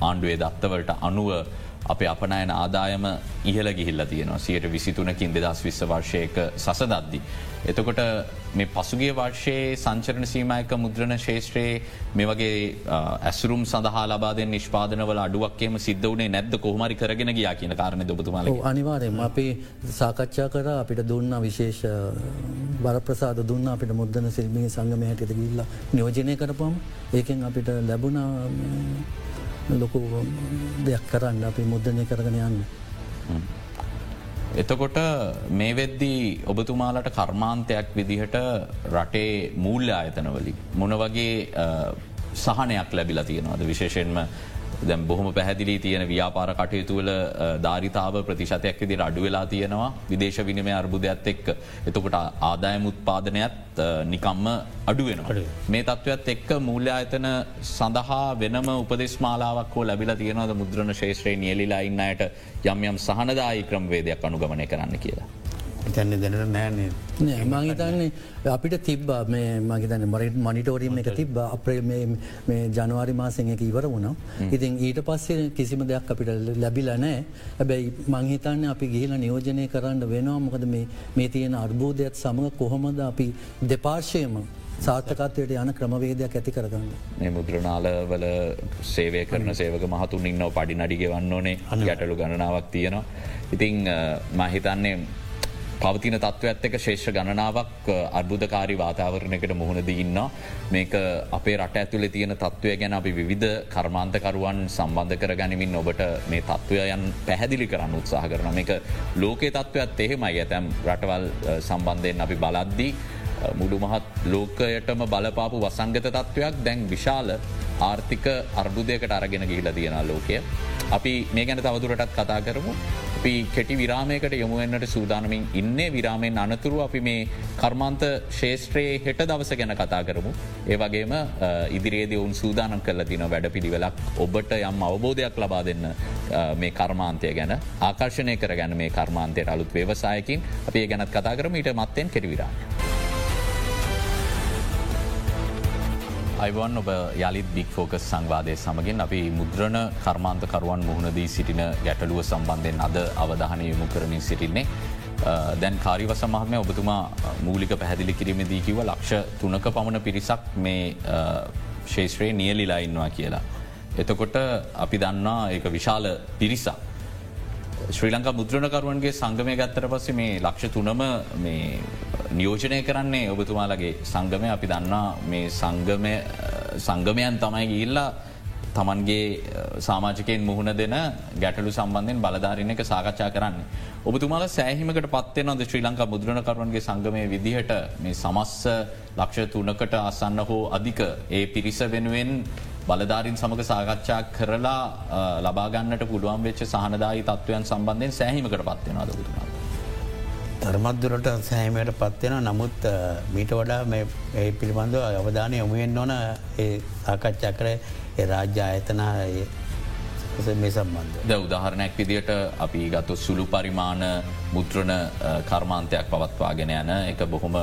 [SPEAKER 1] ආණ්ඩුවේ දත්තවලට අනුව අප අපනයන ආදායම ඉහල ගිහිල්ල තියෙනවා. සියට විසිතුනකින් දෙදස් විශ්ව වර්ෂයක සසදද්දි. එතකොට මේ පසුගේ වර්ෂයේ සංචරණ සීමයක මුද්‍රණ ශේෂත්‍රයේ මේ වගේ ඇසුරුම් සඳහා ලබාද නිෂ්පාදනවල අඩුවක්කේම සිද්ධ වනේ නැද්ද? කොහමරි කරගෙන ගියා කියන කාරණ දොබතුමාල
[SPEAKER 3] අනිවාරයම අපේ සාකච්ඡා කර අපිට දුන්න විශේෂ බරප්‍රසාද දුන්න අපිට මුද්දන සිල්මිය සංගම හැටිද ගිල්ල නියෝජනය කරපුම් ඒකෙන් අපිට ලැබුණ ලොකු දෙයක් කරන්න අපි මුද්දනය කරගෙන යන්න.
[SPEAKER 1] එතකොට මේ වෙද්දී ඔබතුමාලට කර්මාන්තයක් විදිහට රටේ මූල්‍ය ආයතනවලි. මොන වගේ සහනයක් ලැබිලා තියෙනවාද විශේෂෙන්ම දැම් බොහොම පැහැදිලි තියෙන ව්‍යාපාර කටයුතුවල ධාරිතාව ප්‍රතිශතයක් විදි අඩු වෙලා තියෙනවා විදේශ විනිමය අර්බුදයක්ත් එක්ක. එතකොට ආදායම උත්පාදනයත් නිකම්ම අඩුවෙන. මේ තත්ත්වත් එක්ක මූල්‍යායතන සඳහා වෙනම උපදෙස්මාලාවක් හෝ ලැබිල තියෙනවද මුද්‍රණ ශේෂත්‍රයේ නියලිලා ඉන්නයට යම් යම් සහනදායි ක්‍රම් වේදයක් අනුගමනය කරන්න කියලා.
[SPEAKER 2] හිතන්න දැනට නෑනේ
[SPEAKER 3] මහිතන්නේ අපිට තිබ්බ මේ මගේතන මරට මනිටෝරීම එක තිබ්බ අපේ මේ ජනවාරි මාසෙන් එක ඉවර වුණා. ඉතින් ඊට පස්සේ කිසිම දෙයක් අපිට ලැබිල නෑ. හැබැයි මංහිතන්න අපි ගිහිල නියෝජනය කරන්න වෙනවා. මොකද මේ තියෙන අර්බෝධයත් සමඟ කොහොමද අපි දෙපාර්ශයම සාර්ථකත්වයට යන ක්‍රමවේදයක් ඇති කරගන්න.
[SPEAKER 1] මේ මුද්‍රනාලවල සේවය කරන සේවක මහතුන් ඉන්න පඩි නඩිග වන්න ඕනේ. ගැටලු ගණනාවක් තියෙනවා. ඉතිං මහිතන්නේ පවතින තත්ත්ව ඇත්තක ශේෂ ගණනාවක් අර්බුදකාරි වාතාවරණයකට මුහුණද ඉන්න මේක අපේ රට ඇතුලේ තියෙන තත්ත්වය ගැන අපි විධ කර්මාන්තකරුවන් සම්බන්ධ කර ගැනමින් ඔබට මේ තත්ත්වයන් පැහැදිලි කරන්න උත්සාහ කරන මේක ලෝකේ තත්ත්වයක්ත් එහෙමයි. ඇතැම් රටවල් සම්බන්ධයෙන් අපි බලද්දී මුළු මහත් ලෝකයටම බලපාපු වසංගත තත්ත්වයක් දැන් විශාල ආර්ථික අර්බුදයකට අරගෙන ගිහිල තියෙන ලෝකය. අපි මේ ගැන තවදුරටත් කතා කරමු. අපි කෙටි විරාමයකට යොමුුවන්නට සූදානමින් ඉන්නේ විරාමයෙන් අනතුරු අපි මේ කර්මාන්ත ශේෂත්‍රයේ හෙට දවස ගැන කතා කරමු. ඒවගේම ඉදිරියේද ඔවුන් සූදානම් කල තින වැඩ පිළිවෙලක් ඔබට යම් අවබෝධයක් ලබා දෙන්න මේ කර්මාන්තය ගැන ආකර්ශණය කර ගැන මේ කර්මාන්තයට අලුත් ව්‍යවසායකින් අපේ ගැනත් කතා කරම ඊට මත්තෙන් කෙරවිරා. අයිවන් ඔබ යළිත් බික් ෆෝකස් සංවාදය සමගින් අපි මුද්‍රණ කර්මාන්තකරුවන් මුහුණදී සිටින ගැටලුව සම්බන්ධයෙන් අද අවධානය යොමු කරමින් සිටින්නේ. දැන් කාරිවස මහත්මය ඔබතුමා මූලික පැහැදිලි කිරීමදී කිව ලක්ෂ තුනක පමණ පිරිසක් මේ ශේෂත්‍රයේ නියලිලා ඉන්නවා කියලා. එතකොට අපි දන්නා ඒ විශාල පිරිසක්. ශ්‍රී ලංකා මුද්‍රණකරුවන්ගේ සංගමය ගත්තර පස්සේ මේ ලක්ෂ තුනම නියෝජනය කරන්නේ ඔබතුමාලගේ සංගමය අපි දන්නා මේ සංගමයන් තමයි ගිල්ලා තමන්ගේ සාමාජකයෙන් මුහුණ දෙන ගැටලු සම්බන්ධයෙන් බලධාරණ එක සාකච්ඡා කරන්න. ඔබතුමාල සෑහිමකට පත්වය නොද ශ්‍රී ලංකා මුද්‍රණකරුවන්ගේ සංගමය විදිහට මේ සමස්ස ලක්ෂ තුනකට අසන්න හෝ අධික ඒ පිරිස වෙනුවෙන් බලධාරින් සමඟ සාකච්ඡා කරලා ලබාගන්නට පුළුවන් වෙච්ච සහනදායි තත්ත්වයන් සම්බන්ධයෙන් සෑහිමකට පත්වෙනවාද බුතුමා.
[SPEAKER 2] ධර්මත්දුරට සෑමයට පත්වෙන නමුත් මීට වඩා ඒ පිළිබඳව අවධානය යොමුුවෙන් ඕන ඒ සාකච්ඡා කර රාජ්‍ය ආයතන මේ සම්බන්ධ.
[SPEAKER 1] ද උදාහරණයක් විදිට අපි ගත්තු සුළු පරිමාණ මුද්‍රණ කර්මාන්තයක් පවත්වාගෙන යන එක බොහොම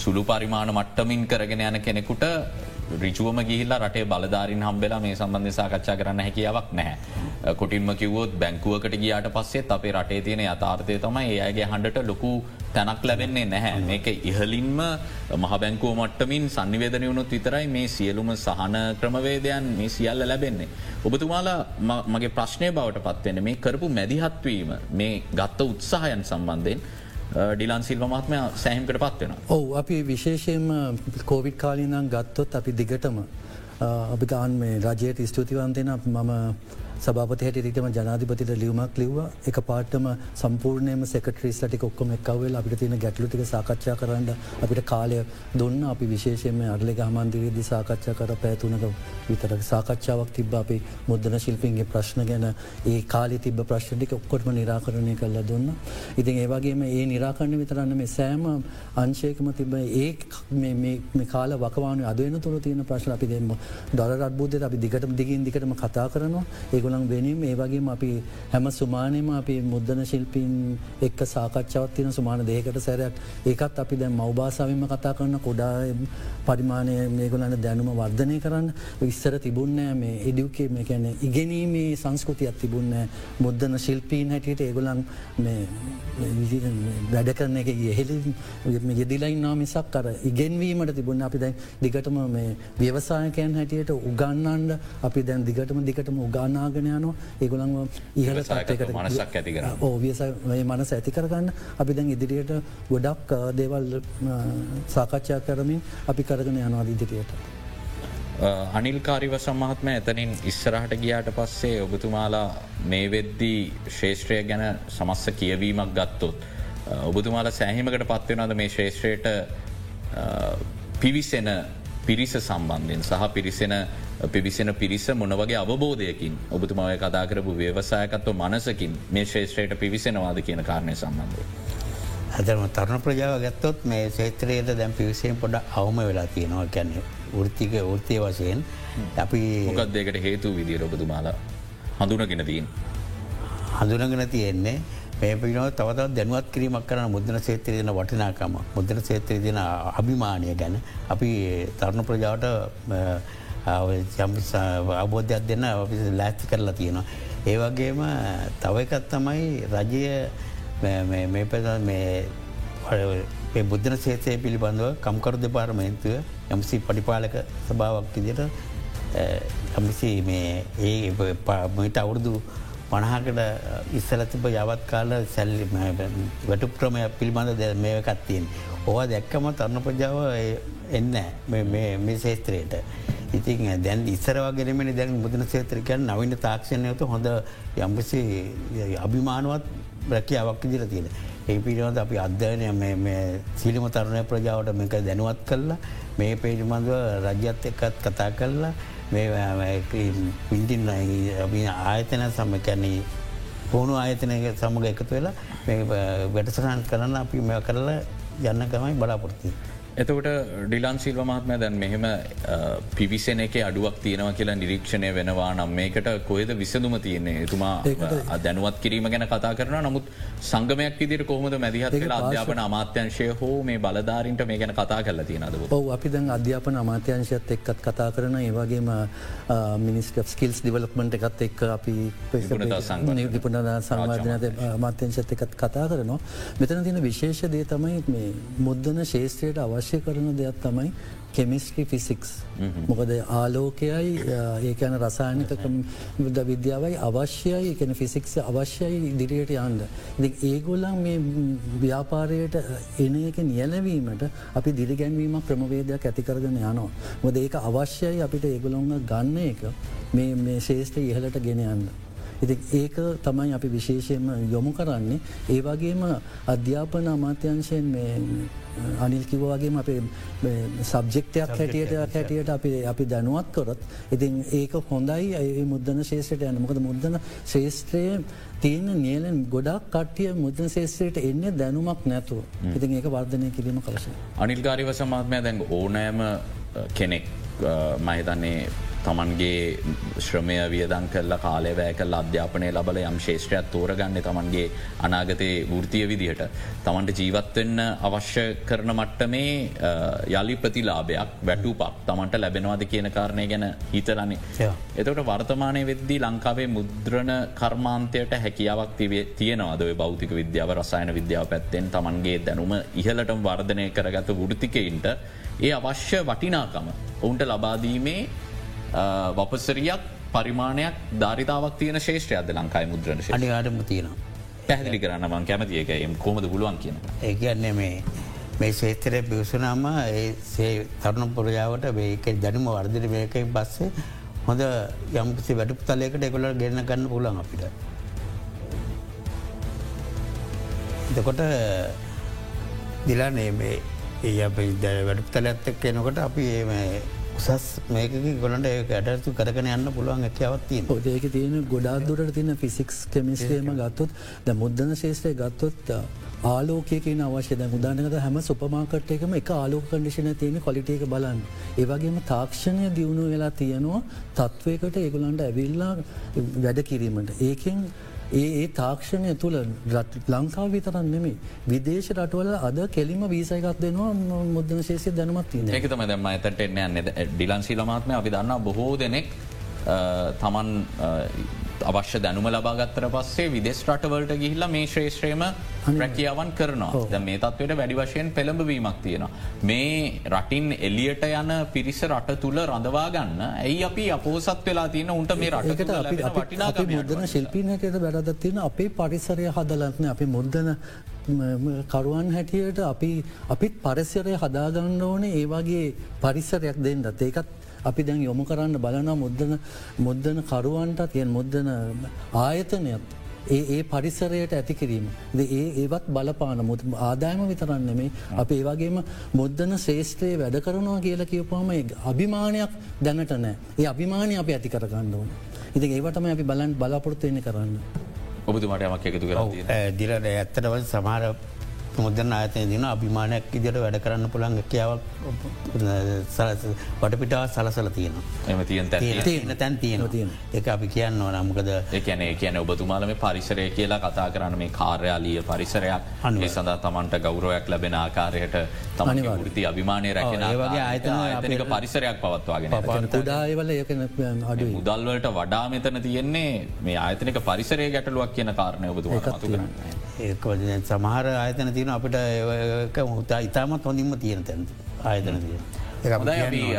[SPEAKER 1] සුළු පරිමාණ මට්ටමින් කරගෙන යන කෙනෙකුට රිචුවම ගිහිල්ලා රටේ බලධාරින් හම්බෙලා මේ සම්බන්ධ සාකච්ඡා කරන්න හැකියාවක් නැහැ. කොටින්ම කිවොත් බැංකුවකට ගියාට පස්සේ අපේ රටේ තියෙන අතාර්ථය තමයි ඒයගේ හන්ඩට ලොකු තැනක් ලැබෙන්නේ නැහැ. මේක ඉහලින්ම මහ බැංකුව මට්ටමින් සංනිවේදනය වුණුත් විතරයි මේ සියලුම සහන ක්‍රමවේදයන් මේ සියල්ල ලැබෙන්නේ. ඔබතුමාලා මගේ ප්‍රශ්නය බවට පත්වෙන මේ කරපු මැදිහත්වීම මේ ගත්ත උත්සාහයන් සම්බන්ධයෙන් Uh, ඩිලන් සිල්ව මහත්මය සෑහිමකට පත්වෙන.
[SPEAKER 3] ඔවු අපි විශේෂයෙන්ම කෝවිඩ් කාලිනම් ගත්තොත් අපි දිගටම uh, අපි ගාන් මේ රජයට ස්තුතිවන්තෙන මම සභාපති හැටිටම ජනාධිපතිට ලියුමක් ලිව්ව. එක පාටම සම්පූර්ණයම සෙකටරිස් ලටි ඔක්කොම එක්කවල් අපිට තියෙන ගැටලුටික සාකච්ඡා කරන්න අපිට කාලය දුන්න. අපි විශේෂයම අඩලෙ හමන්දිරේදි සාකච්ඡා කර පැතුනක විතර සාකච්ඡාවක් තිබ අපි මුද්දන ශිල්පින්ගේ ප්‍රශ්න ගැන ඒ කාලි තිබ ප්‍රශ්ටික ඔක්කොටම නිරාකරණය කරල දුන්න. ඉතින් ඒවගේම ඒ නිරාකරණ විතරන්න මේ සෑම අංශයකම තිබ ඒ කාල වකවාන අදන තුර තියෙන ප්‍රශ්න අපි දෙම දොර අත්බුද්ධ අපි දිගට දිගින් දිකටම කතා කරනවා. ඒගොල ගොලන් වෙනීම ඒ වගේම අපි හැම සුමානයම අපි මුද්දන ශිල්පීන් එක් සාකච්ඡාවත්තින සුමාන දේකට සැරයක්. ඒකත් අපි දැන් මවබාසාවම කතා කරන්න කොඩා පරිමාණය මේගොලන්න දැනුම වර්ධනය කරන්න විස්සර තිබුන්නෑ මේ එඩියුකේ මේ කැන ඉගෙනීමේ සංස්කෘතියක් තිබුන්න මුද්දන ශිල්පීන් හැටියට ඒගොලන් වැඩ කරන එක යෙහෙලි යෙදිලයින්නා මිසක් කර ඉගෙන්වීමට තිබුණ අපි දැන් දිගටම මේ ව්‍යවසායකයන් හැටියට උගන්නන්ඩ අපි දැන් දිගටම දිගටම උගන්නාගෙන යනවා ඒගොළන්ව ඉහල සාතයකට
[SPEAKER 1] මනසක් ඇති
[SPEAKER 3] ඕවියස මනස ඇති කරගන්න අපි දැන් ඉදිරියට ගොඩක් දේවල් සාකච්ඡා කරමින් අපි කරගෙන යනවා ඉදිරියට.
[SPEAKER 1] අනිල්කාරිව සම්මහත්ම එතනින් ඉස්සරහට ගියාට පස්සේ ඔබතුමාලා මේ වෙද්දී ශේෂත්‍රය ගැන සමස්ස කියවීමක් ගත්තොත්. ඔබතුමාලා සෑහිමකට පත්වෙනද මේ ශේෂත්‍රයට පිවිසෙන පිරිස සම්බන්ධයෙන් සහ පිරිසෙන පිවිසෙන පිරිස මොනවගේ අවබෝධයකින් ඔබතුමාව කතා කරපු ව්‍යවසායකත්ව මනසකින් මේ ශේෂත්‍රයට පිවිසෙනවාද කියන කාරණය සම්බන්ධය.
[SPEAKER 2] ඇතරම තරුණ ප්‍රජාව ගත්තොත් මේ ශේත්‍රයට දැම් පිවිසයෙන් පොඩ අවම වෙලා තියෙනවා කැන්නේ ෘතික ෘතිය වශයෙන් අපි
[SPEAKER 1] මොකක්දකට හේතු විදිර ඔබතුමාලා හඳුනගෙන තිීන්.
[SPEAKER 2] හඳුනගෙන තියෙන්නේ මේ පිනව තවත දැනුවත් කිරීමක් කරන මුද්‍රන සේත්‍රය දෙන වටිනාකම මුද්‍රන සේත්‍රය දෙන අභිමානය ගැන අපි තරුණ ප්‍රජාවට අවබෝධයක් දෙන්න ලෑස්ති කරලා තියෙනවා. ඒ වගේම තව එකත් තමයි රජය මේ පෙ ඒ බුද්ධන සේතය පිළිබඳව කම්කරු දෙපාර්මයන්තුව යම්සි පටිපාලක සභාවක් විදිට කමිසි මේ ඒ මට අවුරුදු පණහකට ඉස්සලතිබ යවත් කාල සැල්ලි වැටු ක්‍රමය පිළිබඳ ද මේකත්තියෙන්. ඕවා දැක්කම තරුණ ප්‍රජාව එන්න මේ ශේත්‍රයට. ඉතින් දැන් ඉස්සරවාගෙනමනි දැන් මුදන සේත්‍රකයන් නවින්න තාක්ෂණයතු හොඳ යම්පසි අභිමානුවත් රැකියාවක් දිර තියෙන. ඒ පිළිබඳ අපි අධ්‍යයනය සිලිම තරුණය ප්‍රජාවට මේක දැනුවත් කරලා මේ පිළිබඳව රජ්‍යත් එක්කත් කතා කරලා පින්ටින් ආයතන සම්මකැන්නේ පුුණු ආයතනය සමඟ එකතු වෙලා වැඩසරහන් කරන්න අපි මෙ කරලා යන්න කමයි බලාපොරති.
[SPEAKER 1] එතකට ඩිලන් සිල්ව මහත්මය දැන් මෙහෙම පිවිසෙන එක අඩුවක් තියෙනවා කියලා නිරීක්ෂණය වෙනවා නම් මේකට කොයද විසඳුම තියන්නේ? එතුමා දැනුවත් කිරීම ගැන කතා කරන නමුත් සංගමයක් විදිර කොහොමද මැදිහත් කියලා අධ්‍යාපන අමාත්‍යංශය හෝ මේ බලධාරින්ට මේ ගැන කතා කරලා තියෙනද
[SPEAKER 3] ඔව අපි දැන් අධ්‍යාපන අමාත්‍යංශයත් එක්කත් කතා කරන ඒවගේම මිනිස්ක ස්කිල්ස් ඩිවලප්මට එකත් එක් අපි නිපුණ සංවාධනත අමාත්‍යංශත් එකත් කතා කරනවා. මෙතන තින විශේෂ දේ තමයි මේ මුද්දන ශේෂත්‍රයට අවශ්‍ය අවශ්‍ය කරන දෙයක් තමයි කෙමිස්ට්‍රි ෆිසික්ස් මොකද ආලෝකයයි ඒකන රසායනික ද විද්‍යාවයි අවශ්‍යයි එකන ෆිසික්ස අවශ්‍යයි ඉදිරියට යන්ද. ඒගොල්ලන් මේ ව්‍යාපාරයට එන එක නියලවීමට අපි දිරිගැන්වීම ක්‍රමවේදයක් ඇතිකරගෙන යනවා. මොද ඒක අවශ්‍යයි අපිට ඒගොලොන්ග ගන්න එක මේ ශේෂ්ඨ ඉහලට ගෙන යන්න. ඉති ඒක තමයි අපි විශේෂයෙන්ම යොමු කරන්නේ. ඒ වගේම අධ්‍යාපන අමාත්‍යංශයෙන් අනිල් කිවවාගේම අප සබ්ජෙක්ටයක් හැටියට හැටියට අපි අපි දැනුවත් කොරත් ඉතින් ඒක හොඳයි. ඒ මුද්දන ශේෂයට යන මොකද මුද්දන ශේෂත්‍රය තියෙන නියලෙන් ගොඩක් කට්ටිය මුද්දන ශේෂත්‍රයට එන්න දැනුමක් නැතුව. ඉතින් ඒක වර්ධනය කිරීම කලශ.
[SPEAKER 1] අනිල්ගාරිව සමාත්මය දැන් ඕනෑම කෙනෙක් මහිතන්නේ තමන්ගේ ශ්‍රමය වියදන් කල්ල කාලය වැෑ කල් අධ්‍යාපනය ලබල යම් ශේෂත්‍රයක් තෝරගන්න තමන්ගේ අනාගතයේ වෘතිය විදිහට. තමන්ට ජීවත්වෙන්න අවශ්‍ය කරන මට්ටමේ යළි ප්‍රතිලාභයක් වැටුපක් තමන්ට ලැබෙනවාද කියන කාරණය ගැන හිතරන්නේ. එතකට වර්තමානය වෙද්දී ලංකාවේ මුද්‍රණ කර්මාන්තයට හැකියාවක් තියෙනවාද බෞතික විද්‍යාව රසායන විද්‍යාව පැත්තෙන් තමන්ගේ දැනුම ඉහලට වර්ධනය කරගත වෘතිකයින්ට ඒ අවශ්‍ය වටිනාකම ඔවුන්ට ලබාදීමේ වපසරියක් පරිමාණයක් ධරිතාවක් තියන ශේෂත්‍රයද ලංකායි මුද්‍රණ
[SPEAKER 2] අනිවාටම තියෙනවා.
[SPEAKER 1] පැහදිලි කරන්න මං කැමතියකයම් කොමද පුළුවන් කියන.
[SPEAKER 2] ඒ කියන්නේ මේ මේ ශේත්‍රය පිවසනාම ඒ තරුණ පුරජාවට මේක දැනුම වර්ධන මේකයි බස්සේ හොඳ යම්පසි වැඩපු තලයකට එකොල ගෙන්න්න ගන්න පුලන් අපිට. එතකොට දිලානේ මේ ඒ අප වැඩපු තලඇත්තක් එනකොට අපි උසස් මේක ගොලට ඇඩතු කරගෙන යන්න පුළුවන් ඇකවත්ති
[SPEAKER 3] ඒක තියෙන ගොඩා දුරට තින ෆිසික්ස් කෙමිස්ටේම ගත්තොත් ද මුද්දන ශේෂත්‍රය ගත්තොත් ආලෝකයක අවශ්‍ය ද මුදානකද හැම සුපමාකට් එකම එක ආලෝක කඩිෂන තියෙන කොලිටේක බලන්න. ඒවගේම තාක්ෂණය දියුණු වෙලා තියෙනවා තත්ත්වයකට ඒගොලන්ට ඇවිල්ලා වැඩ කිරීමට. ඒකෙන් ඒ ඒ තාක්ෂණය තුළ ලංකාව විතරන් නෙමේ විදේශ රටවල අද කෙලිම වීසයකත් දෙනවා මුද්දන ශේෂය දැනමත් තින
[SPEAKER 1] ඒකතම දැම ඇතට එන්න ඩිලන්සි ලමාත්මය අපි දන්න බොහෝ දෙනෙක් තමන් අවශ්‍ය දැනුම ලබාගත්තර පස්සේ විදෙස් රටවලට ගිහිල්ලා මේ ශ්‍රේෂ්‍රයම රැකියාවන් කරනවා. ද මේ තත්වයට වැඩි වශයෙන් පෙළඹවීමක් තියෙන. මේ රටින් එලියට යන පිරිස රට තුළ රඳවා ගන්න ඇයි අපි අපෝසත් වෙලා තියන උන්ට මේ රට
[SPEAKER 3] මුදන ශිල්පීනයට වැරදත් තියෙන අපේ පරිසරය හදලත්න අපි මුද්දන කරුවන් හැටියට අපි අපිත් පරිසරය හදාගන්න ඕන ඒවාගේ පරිසරයක් දෙන්නත්. ඒකත් අපි දැන් යොමු කරන්න බලන මුද්දන මුද්දන කරුවන්ට තියෙන් මුද්දන ආයතනයක්. ඒ ඒ පරිසරයට ඇති කිරීම. ඒ ඒවත් බලපාන මුත් ආදායම විතරන්න මේ අප ඒවගේම මුද්දන ශේෂත්‍රයේ වැඩ කරනවා කියලා කියපුවාම අභිමානයක් දැනට නෑ ඒ අභිමානය අප ඇති කරගන්න ඕන. ඉති ඒවටම අපි බලන් බලාපොරත්තු එන්න කරන්න.
[SPEAKER 1] ඔබතුමට යමක් එකතු කර
[SPEAKER 2] දිරට ඇත්තටව සමාර මුදන අතය දින අභිමානයක් ඉදිට වැඩ කරන්න පුළන් කියාවක් වටපිටා සලසල තියෙන
[SPEAKER 1] එම තියන්
[SPEAKER 2] තියෙන තැන් තියෙන තියෙන. එක අපි කියන්න නමුකද
[SPEAKER 1] එකන කියන ඔබතුමාලම පරිසරය කියලා කතා කරන්න මේ කාර්යාලීය පරිසරයක්. අනුව සඳ තමන්ට ගෞරවයක් ලැබෙන ආකාරයට තමනි ෘති අභිමානය රැකෙන
[SPEAKER 2] වගේ ආයතනක
[SPEAKER 1] පරිසරයක් පවත්වාගෙන
[SPEAKER 3] ඒක
[SPEAKER 1] අඩු මුදල්වලට වඩා මෙතන තියෙන්නේ මේ ආයතනක පරිසරය ගැටලුවක් කියන කාරණය ඔබතුමා
[SPEAKER 2] ඒ සමහර ආයතන තියන අපිට මුතා ඉතාමත් හොඳින්ම තියෙන තැන ආයතන තිය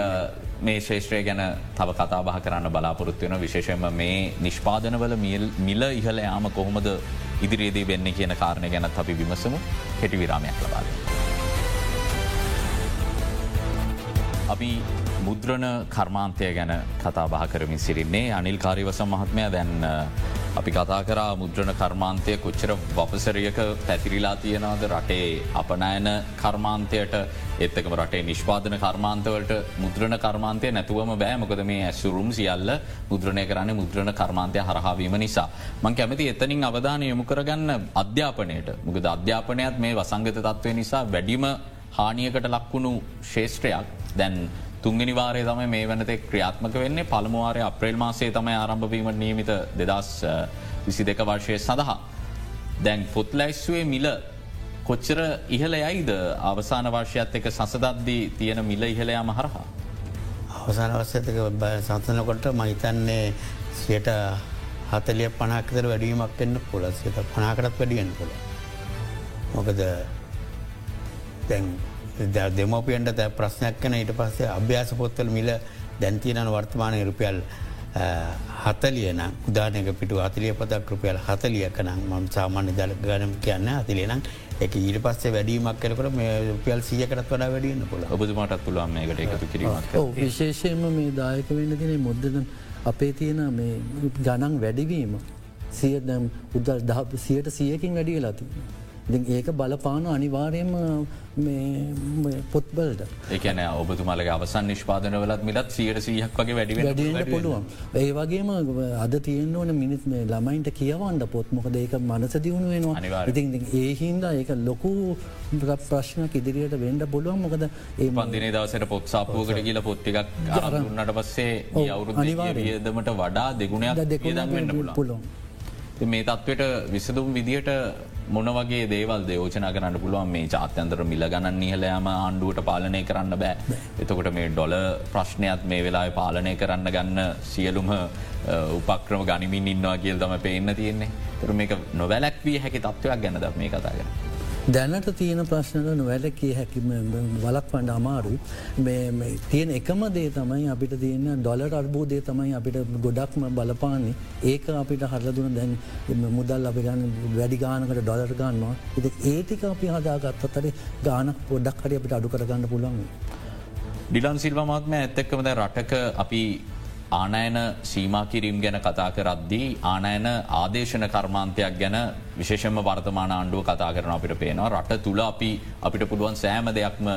[SPEAKER 1] මේ ශේෂත්‍රය ගැන තව කතා බහ කරන්න බලාපොරොත්තු වෙන විශේෂම මේ නිෂ්පාදනවල මිල ඉහල යාම කොහොමද ඉදිරියේදී වෙන්න කියන කාරණය ගැනත් අපි විමසමු. හෙටි විරාමයක් ලබාද. අපි මුද්‍රණ කර්මාන්තය ගැන කතා බහ කරමින් සිරින්නේ අනිල් කාරිවස මහත්මය. දැන් අපි කතා කරා මුද්‍රණ කර්මාන්තය කොච්චර වපසරියක පැතිරිලා තියෙනවාද? රටේ අපනෑන කර්මාන්තයට එත්තකම රටේ නිෂ්පාදන කර්මාන්තවලට මුද්‍රණ කර්මාන්තය නැතුවම බෑ. මොකද මේ ඇසුරුම් සියල්ල මුද්‍රණය කරන්න මුද්‍රණ කර්මාන්තය හරහාවීම නිසා. මං කැමති එතනින් අවධානය යොමු කරගන්න අධ්‍යාපනයට. මුකද අධ්‍යාපනයත් මේ වසංගත තත්වය නිසා වැඩිම හානියකට ලක්වුණු ශේෂත්‍රයක් දැන් තුන්ගනි වාරය තම මේ වනතේ ක්‍රියාත්මක වෙන්නේ පළමුවාරය අප්‍රේල් මාසේ තමයි ආරම්භවීම නීමිත දෙදස් විසි දෙක වර්ශය සඳහා. දැන් පොත්ලැයිස්වේ මිල කොච්චර ඉහල යයිද අවසාන වර්ෂයත් එක සසදද්දී තියෙන මිල ඉහලයාම හරහා.
[SPEAKER 2] අවසාන වස්සතක සසනකොට මහිතන්නේ සියට හතලිය පනාකතර වැඩීමක් එන්න පුල සිත පනාකරත් වැඩියෙන් පුළ. මොකද දැන් දෙමෝපියන්ට තැ ප්‍රශ්නයක් කන ඊට පස්සේ අභ්‍යාස පොත්තල මිල දැන්තියනන වර්තමානය රුපියල් හතලියන උදානක පිටු අතිලිය පදක් රුපියල් හතලියකනම් මම සාමාන්‍ය දල ගනම් කියන්න අතිලියනම් එක ඊට පස්සේ වැඩීමක් කරකට මේ රුපියල් සියකටත් වඩා වැඩියන්න පුළ
[SPEAKER 1] ඔබතුමාටත් පුළුවන් මේකට එකතු කිරීමක්.
[SPEAKER 3] විශේෂයෙන්ම මේ දායක වෙන්න තිනේ මුද්දන අපේ තියෙන මේ ගණන් වැඩිවීම සිය උදල් දහ සියට සියකින් වැඩිය ලති. ඒක බලපාන අනිවාරයම පොත්බලට
[SPEAKER 1] ඒකන ඔබතුමාලගේ අවසන් නිෂ්පාදනවලත් මිලත් සියට සීහක් වගේ වැඩි
[SPEAKER 3] වැඩ පුළුවන්. ඒ වගේම අද තියෙන්න්න ඕන මිනිත් මේ ළමයින්ට කියවන්ට පොත්. මොකද ඒක මනස දියුණු වෙනවා. ඉති ඒ හින්දා ඒක ලොකු ප්‍රශ්නයක් ඉදිරියට වෙන්ඩ පුළුවන්. මොකද
[SPEAKER 1] ඒ පන්දිනේ දවසට පොත් සාපුවකට කියල පොත්තිකක් අරන්නට පස්සේ අවුරු අනිවාර්යදමට වඩා දෙගුණයක් දෙක පුළුවන්. මේ තත්වට විසදුම් විදියට මොන වගේ දේවල් දයෝචන කරන්න පුළුවන් මේ ජාත්‍යන්තර මිල ගණන් නිහලයම ආණ්ඩුවට පාලනය කරන්න බෑ. එතකොට මේ ඩොල ප්‍රශ්නයක් මේ වෙලා පාලනය කරන්න ගන්න සියලුම උපක්‍රම ගනිමින් ඉන්නවා කියල් තම පේන්න තියෙන්නේ තර මේක නොවැලැක්වී හැකි තත්ත්වයක් ගැනද මේ කතාගෙන.
[SPEAKER 3] දැනට තියෙන ප්‍රශ්නල නොවැලකේ හැකිම වලක් වඩ අමාරුයි. තියෙන එකම දේ තමයි අපිට තියෙන ඩොලට අර්බෝධය තමයි අපිට ගොඩක්ම බලපාන්නේ. ඒක අපිට හරලදුන දැන් මුදල් අපි ගන්න වැඩි ගානකට ඩොලර් ගන්නවා. එති ඒටික අපි හදාගත්තතර ගානක් පොඩක් හරි අපිට අඩු කරගන්න පුළන්.
[SPEAKER 1] ඩිලන් සිල්වමාත්ම ඇත්තක්කමද රටක අපි ආනයන සීමකිරීම් ගැන කතා කරද්දී ආනයන ආදේශන කර්මාන්තයක් ගැන විශේෂම වර්තමාන ආණ්ඩුව කතා කරන අපිට පේනවා රට තුළ අපි අපිට පුළුවන් සෑම දෙයක්ම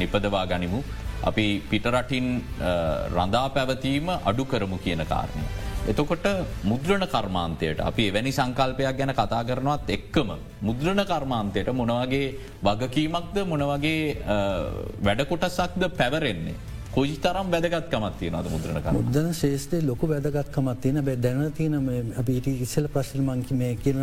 [SPEAKER 1] නිපදවා ගනිමු. අපි පිටරටින් රඳා පැවතීම අඩු කරමු කියන කාරණය. එතකොට මුද්‍රණ කර්මාන්තයට අපි එවැනි සංකල්පයක් ගැන කතා කරනවත් එක්කම. මුද්‍රණ කර්මාන්තයට මොනවගේ වගකීමක්ද මොනවගේ වැඩකොටසක්ද පැවරෙන්නේ. කොයි තරම් වැදගත්කමත් තියනද මුද්‍රණ
[SPEAKER 3] මුද්දන ශේෂ්‍රය ලොක වැදගත්කමත් තියෙන බැ දැන තියන අපිට ඉස්සල ප්‍රශ්න මංකි මේ කියන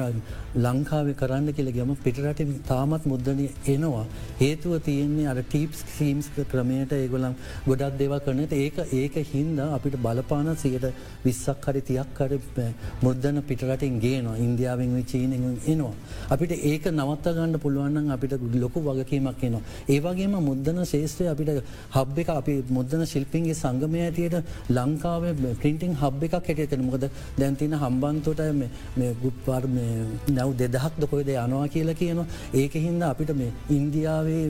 [SPEAKER 3] ලංකාව කරන්න කියලගම පිටරටින් තාමත් මුද්දන එනවා. හේතුව තියෙන්නේ අර ටීප්ස් සීම්ස් ක්‍රමයට ඒගොලම් ගොඩක් දෙව කරනට ඒක ඒක හින්ද අපිට බලපාන සියට විස්සක් හරි තියක් හර මුද්දන පිටරටින් ගේනවා ඉන්දියාවෙන් චීනෙන් එනවා. අපිට ඒක නවත්ත ගන්න පුළුවන්න අපිට ලොකු වගකීමක් එනවා. ඒවගේම මුද්දන ශේෂත්‍රය අපිට හබ් එක අපි මුද්දන ශිල්පින්ගේ සංගමය ඇතියට ලංකාව පින්ටිං හබ් එකක් හැටියතන මොකද දැන්තින හම්බන්තොට ගුප්වාර් නැව් දෙදහක් දොකොයිද යනවා කියලා කියනවා. ඒක හින්ද අපිට මේ ඉන්දියාවේ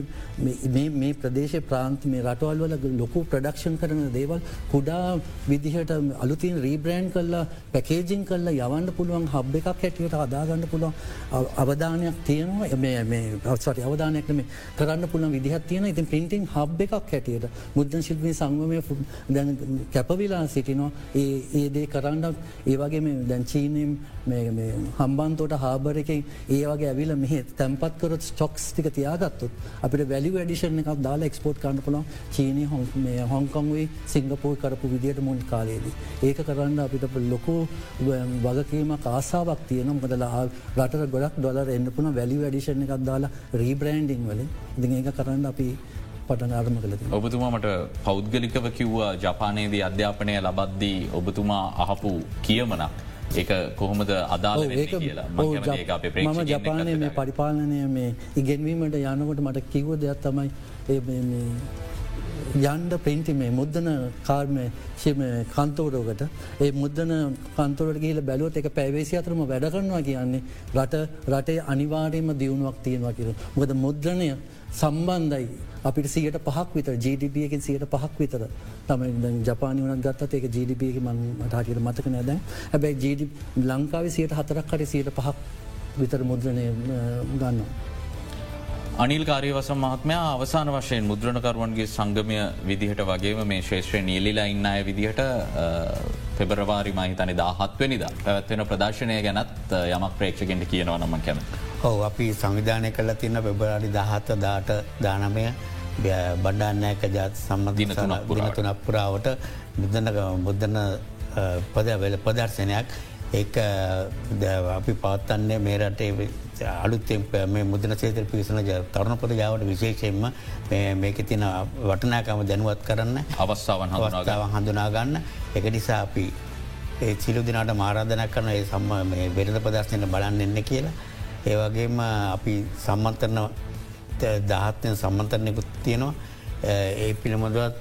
[SPEAKER 3] මේ ප්‍රදේශ ප්‍රාන්ති මේ රටවල් වල ලොකු ප්‍රඩක්ෂන් කරන දේවල් කුඩා විදිහට අලුතින් රීබ්‍රෑන්් කල්ලා පැකේජිං කල්ලා යවන්න පුළුවන් හබ් එකක් හැටියට අදාගන්න පුළුවන් අවධානයක් තියෙනවා. අවසට අවධානයක් මේ කරන්න පුළුවන් විදිහත් තියෙන ඉතින් පින්ටිං හබ් එකක් හැටියට මුද්දන් ශිල්ප මේ සංගමය දැන් කැපවිලා සිටිනවා. ඒ දේ කරන්න ඒවගේ දැන් චීනයම් හම්බන්තෝට හාබර එක ඒ වගේ ඇවිල මෙහ තැන්පත් කරත් ස්ටොක්ස් ටික තියාගත්තුත් අපිට වැලි වැඩිෂන් එකක් දාලා එක්ස්පෝට් කන්න පුළන් චීනය හො හොංකොන්වේ සිංගපෝ කරපු විදියට මුල් කාලයේදී. ඒක කරන්න අපිට ලොකු වගකීම කාසාාවක් තියනම් කදලා රට ගොඩක් ඩොලර් එන්න පුන වැලි වැඩිෂන් එකක් දාලා රීබ්‍රන්ඩිං වලින්. ඉදි ඒක කරන්න අපි පටන අරම කළ
[SPEAKER 1] ඔබතුමාමට පෞද්ගලිකව කිව්වා ජපානයේදී අධ්‍යාපනය ලබද්දී ඔබතුමා අහපු කියමනක්. ඒක කොහොමද අදාල
[SPEAKER 3] මම ජපානය මේ. පරිපාලනය මේ ඉගෙන්වීමට යනකොට මට කිව්ව දෙයක් තමයි ඒ යන්ඩ පෙන්ටි මේ මුද්දන කාර්ම ශම කන්තෝරෝකට ඒ මුද්දන කන්තොරට ගේල බැලුවත් එක පැවේසි අතරම වැඩ කරනවා කියන්නේ රට රටේ අනිවාර්යම දියුණුවක් තියෙනවා කියර. මොකද මුද්‍රණය සම්බන්ධයි අපිට සියට පහක් විතර ජීඩිපියකින් සියට පහක් විතර තම ජපානි වනත් ගත්තත් ඒක ජීඩිපියක මට හටියට මතක නෑද හැබැයි ජීඩි ලංකාවේ සියට හතරක් කට සියට පහක් විතර මුද්‍රණය ගන්නවා.
[SPEAKER 1] අනිල් කාරයවසම් මහත්මයා අවසාන වශයෙන් මුද්‍රණකරුවන්ගේ සංගමය විදිහට වගේම මේ ශේෂත්‍රය නියලිලා ඉන්න අය විදිහට පෙබරවාරි මහිතනි දාහත්වනිද පැවත්වෙන ප්‍රදර්ශනය ගැනත් යමක් ප්‍රේක්ෂකෙන්ට කියනව නම කැමති.
[SPEAKER 2] ඔව අපි සංවිධානය කල තින්න පෙබරාඩි දහත දාට දානමය බණ්ඩාන්නෑක ජාත සම්ම
[SPEAKER 1] දින තුනක් පුරාවට.
[SPEAKER 2] තුනක් පුරාවට මුදන මුදන පද වෙල ප්‍රදර්ශනයක් ඒ අපි පවත්තන්නේ මේ රටේ අලුත්තෙන් මේ මුදන සේතර පිරිසන තරුණ පොද ජාවට විශේෂයෙන්ම මේක තින වටනාකම දැනුවත් කරන්න
[SPEAKER 1] හඳුනාගන්න.
[SPEAKER 2] අවස්ථාව හඳුනාගන්න එක නිසා අපි ඒ සිලු දිනාට මාරාධන කරන ඒ සම්ම මේ වෙරද ප්‍රදර්ශනයට බලන්න එන්න කියලා. ඒවගේම අපි සම්මන්තරන දහත්වය සම්මන්තරණයකුත් තියෙනවා ඒ පිළිමොදුවත්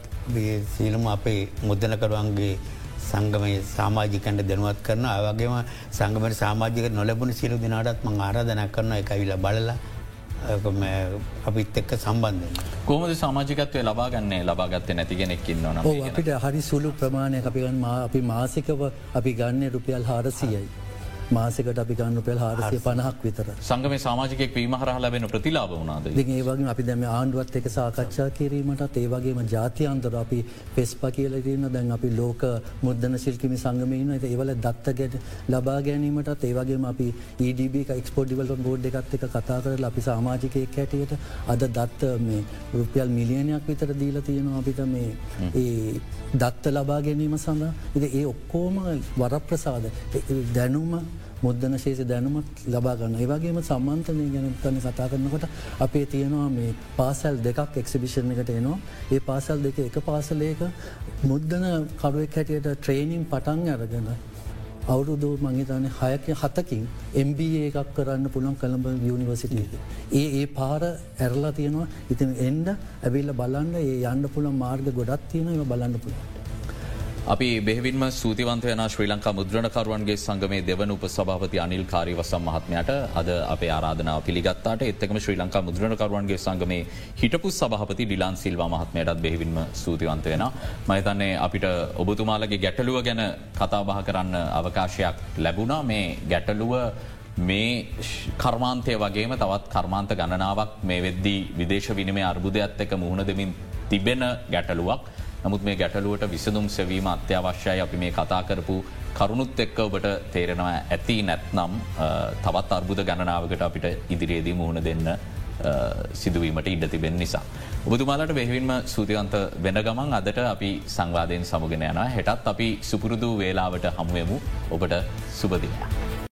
[SPEAKER 2] සීලම අපේ මුද්දනකරුවන්ගේ සංගමය සාමාජිකන්ට දැනුවත් කරන අවගේම සංගමට සාමාජික නොලබුණ සිරු දිනාටත් මං ආරාධන කරන එක විල බලලා අපිත් එක්ක සම්බන්ධන්න.
[SPEAKER 1] කොමද සමාජිකත්වය ලබාගන්නේ ලබාගත්තේ නැතිගෙනෙක්කින්න නොන
[SPEAKER 3] අපිට හරි සුළු ප්‍රමාණය අපි ගන්න මා- අපි මාසිකව අපි ගන්න රුපියල් හාරසියයි. මාසකට අපි ගන්න රුපියල් හාරසිය පණහක් විතර.
[SPEAKER 1] සංගම සාමාජිකෙක් වීමහර ලබෙන ප්‍රතිලාබ.
[SPEAKER 3] ඉතින් ඒ වගේ අපි දැම ආණ්ඩුවත් එක සාකච්ඡා කිරීමටත් ඒ වගේම ජාතියන්තර අපි පෙස්ප කියලරන්න දැන් අපි ලෝක මුද්දන ශිල්කිමි සංගමීන ඒවල දත්ත ගැට ලබා ගැනීමටත් ඒවගේම අපි EDB එක්ස්පෝඩ් ඩිවල්ට බෝඩ් එකත් එක කතා කරල අපි සාමාජිකයෙක් හැටියට අද දත්ත මේ රුපියල් මිලියනයක් විතර දීල තියෙනවා අපිට මේ ඒ දත්ත ලබා ගැනීම සඳහා ඉති ඒ ඔක්කෝම වරප්‍රසාද දැනුම මුද්දන ශේෂ දැනුමත් ලබාගන්න ඒවගේම සම්මන්තනය ගැන තන කතා කරනකොට අපේ තියෙනවා මේ පාසැල් දෙකක් එක්සිබිෂණ එකට එනවා ඒ පාසල් දෙක එක පාසලයක මුද්දන කරුවෙක් හැටියට ට්‍රේනිම් පටන් අරගෙන අවුරුදු මංහිතන හයක හතකින් MBA එකක් කරන්න පුළන් කළඹ යනිවසිටියක. ඒ ඒ පාර ඇරලා තියෙනවා ඉතින් එන්ඩ ඇවිල්ල බලන්න ඒ යන්න පුළන් මාර්ග ගොඩත් තියෙන ඒව බලන්න පුළ.
[SPEAKER 1] අපි බෙහිවින්ම සූතිවන්තයන ශ්‍රී ලංකා මුද්‍රණකරුවන්ගේ සංගමේ දෙවන උප සභාපති අනිල් කාරීවසම් මහත්මයට අද අපේ ආරාධනාව පිළිගත්තාට එත්තකම ශ්‍රී ලංකා මුද්‍රණකරුවන්ගේ සංගමේ හිටපු සභහපති ඩිලාන් සිල්වා මහත්මයටත් බෙහිවින්ම සූතිවන්තයන මහිතන්නේ අපිට ඔබතුමාලගේ ගැටලුව ගැන කතාබහ කරන්න අවකාශයක් ලැබුණා. මේ ගැටලුව මේ කර්මාන්තය වගේම තවත් කර්මාන්ත ගණනාවක් මේ වෙද්දී විදේශ විනිමේ අර්බුදයක්ත් එක මුහුණ දෙමින් තිබෙන ගැටලුවක්. නමුත් මේ ගැටලුවට විසඳුම් සැවීම අත්‍යවශ්‍යයි අපි මේ කතා කරපු කරුණුත් එක්ක ඔබට තේරෙනවා ඇති නැත්නම් අ, තවත් අර්බුද ගණනාවකට අපිට ඉදිරියේදී මුහුණ දෙන්න අ, සිදුවීමට ඉඩ තිබෙන නිසා. ඔබතුමාලට බෙහිවින්ම සූතිවන්ත වෙන ගමන් අදට අපි සංවාධයෙන් සමුගෙන යනවා හෙටත් අපි සුපුරුදු වේලාවට හමුවමු ඔබට සුබදිනයක්.